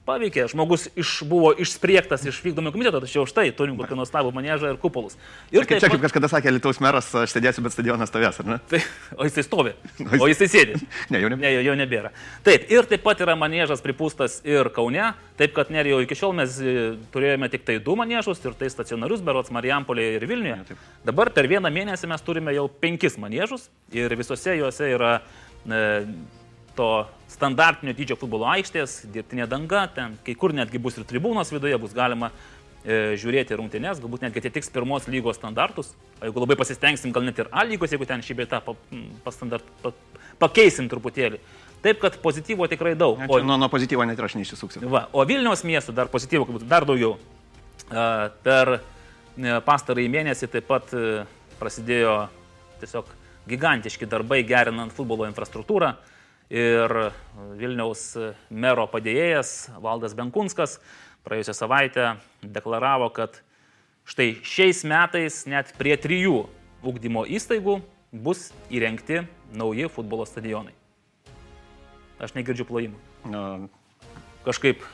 paveikė, žmogus iš, buvo išspriektas iš vykdomio komiteto, tačiau štai turim kokį nuostabų manežą ir kupolus. Ir kaip čia, kaip kažkada sakė Lietuvos meras, aš sėdėsiu, bet stadionas stovės, ar ne? Tai, o jisai stovi, o jisai sėdi. ne, jau nebėra. Ne, jau nebėra. Taip, ir taip pat yra manežas pripūstas ir Kaune, taip kad nerijau iki šiol mes e, turėjome tik tai du manežus ir tai stacionarius, berots Marijampolėje ir Vilniuje. Ja, Dabar per vieną mėnesį mes turime jau penkis manežus ir visose juose yra e, to standartinio dydžio futbolo aikštės, dirbtinė danga, ten kai kur netgi bus ir tribūnos viduje, bus galima e, žiūrėti rungtynės, galbūt netgi atitiks pirmos lygos standartus, o jeigu labai pasistengsim, gal net ir A lygos, jeigu ten šį beitą pa, pa standart, pa, pakeisim truputėlį. Taip, kad pozityvo tikrai daug. O nuo, nuo pozityvo net ir aš neišsisuksiu. Va, o Vilniaus miestų dar pozityvo, kad būtų dar daugiau. Per e, pastarąjį mėnesį taip pat e, prasidėjo tiesiog gigantiški darbai gerinant futbolo infrastruktūrą ir Vilniaus mero padėjėjas Valdas Benkunskas praėjusią savaitę deklaravo, kad štai šiais metais net prie trijų ugdymo įstaigų bus įrengti nauji futbolo stadionai. Aš negirdžiu plojimų. No. Kažkaip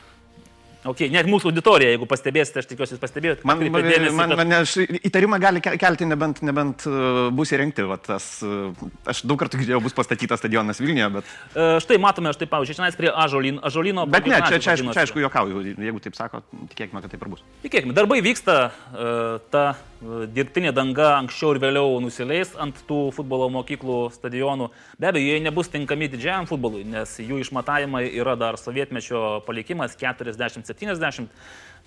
Okay, net mūsų auditorija, jeigu pastebėsite, aš tikiuosi, jūs pastebėjote. Man, man, dėmesį, man, kad... man aš, įtarimą gali kelti, nebent, nebent uh, bus įrengti. Va, tas, uh, aš daug kartų girdėjau, bus pastatytas stadionas Vilniuje, bet... Uh, štai matome, štai pavyzdžiui, čia prie Ažolino. Ažolino bet ne, čia, čia, aišku, čia aišku juokauju, jeigu taip sako, tikėkime, kad taip ir bus. Tikėkime, darbai vyksta, uh, ta dirbtinė danga anksčiau ir vėliau nusileis ant tų futbolo mokyklų stadionų. Be abejo, jie nebus tinkami didžiajam futbolui, nes jų išmatavimai yra dar sovietmečio palikimas 40 70.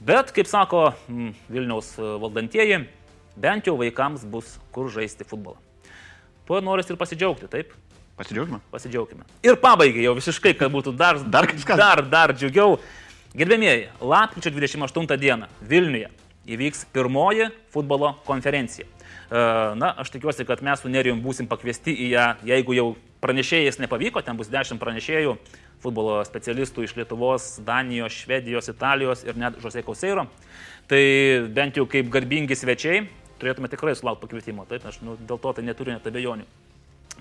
Bet, kaip sako Vilniaus valdantieji, bent jau vaikams bus kur žaisti futbolą. Tuo noris ir pasidžiaugti, taip? Pasidžiaugime. Pasidžiaugime. Ir pabaigai jau visiškai, kad būtų dar, dar, dar, dar džiugiau. Gerbėmieji, lapkričio 28 dieną Vilniuje įvyks pirmoji futbolo konferencija. E, na, aš tikiuosi, kad mes su Nerijum būsim pakviesti į ją, jeigu jau pranešėjais nepavyko, ten bus 10 pranešėjų, futbolo specialistų iš Lietuvos, Danijos, Švedijos, Italijos ir net Žosė Kauseiro. Tai bent jau kaip garbingi svečiai turėtume tikrai sulaukti pakvietimo. Taip, aš nu, dėl to tai neturiu net abejonių.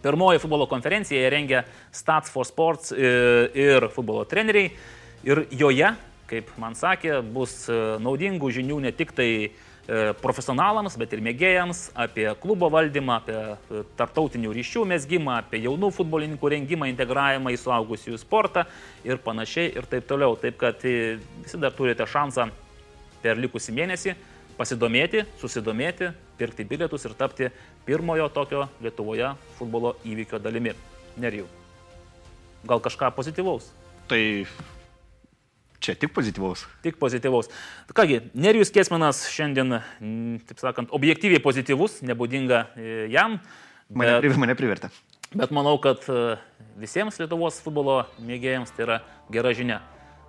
Pirmoji futbolo konferencija rengia Stats for Sports e, ir futbolo treneriai. Ir joje, kaip man sakė, bus e, naudingų žinių ne tik tai e, profesionalams, bet ir mėgėjams apie klubo valdymą, apie tarptautinių ryšių mesgymą, apie jaunų futbolininkų rengimą, integravimą į suaugusiųjų sportą ir panašiai ir taip toliau. Taip kad visi dar turite šansą per likusį mėnesį pasidomėti, susidomėti, pirkti bilietus ir tapti pirmojo tokio Lietuvoje futbolo įvykio dalimi. Nerijau. Gal kažką pozityvaus? Tai čia tik pozityvaus. Tik pozityvaus. Kągi, Nerijus Kesmanas šiandien, taip sakant, objektyviai pozityvus, nebūdinga e, jam. Mane, bet, mane privertė. Bet manau, kad e, visiems Lietuvos futbolo mėgėjams tai yra gera žinia.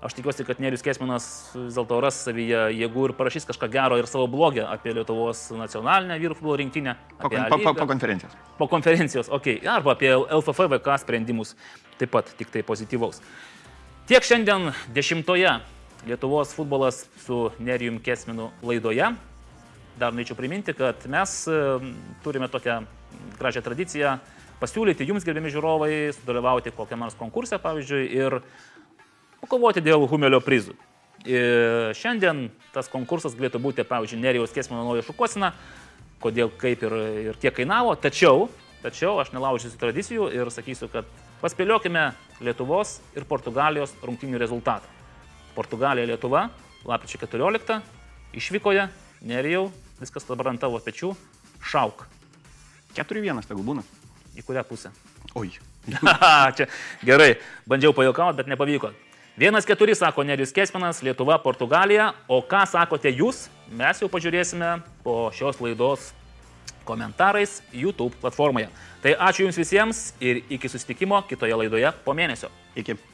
Aš tikiuosi, kad Nerius Kesminas vis dėlto ras savyje jėgų ir parašys kažką gero ir savo blogį apie Lietuvos nacionalinę vyrų futbolo rinktinę. Po, po, po, po konferencijos. Po konferencijos, okei. Okay. Arba apie LFFVK sprendimus taip pat, tik tai pozityvaus. Tiek šiandien dešimtoje Lietuvos futbolas su Nerijum Kesminu laidoje. Dar norėčiau priminti, kad mes turime tokią gražią tradiciją pasiūlyti jums, gerbiami žiūrovai, sudalyvauti kokią nors konkursą, pavyzdžiui, ir pakovoti dėl Humelio prizų. Ir šiandien tas konkursas galėtų būti, pavyzdžiui, Nerijaus Kesmano nauja šukosina, kodėl, kaip ir, ir kiek kainavo, tačiau, tačiau aš nelaužysiu tradicijų ir sakysiu, kad paspėliokime Lietuvos ir Portugalijos rungtinių rezultatą. Portugalija Lietuva, lapkričio 14, išvykoje, Nerijau, viskas dabar ant tavo pečių, šauk. 4-1 tegul būna. Į kurią pusę? Oi. Čia gerai, bandžiau pajokauti, bet nepavyko. Vienas keturi, sako Nerius Kesminas, Lietuva, Portugalija. O ką sakote jūs, mes jau pažiūrėsime po šios laidos komentarais YouTube platformoje. Tai ačiū Jums visiems ir iki susitikimo kitoje laidoje po mėnesio. Iki.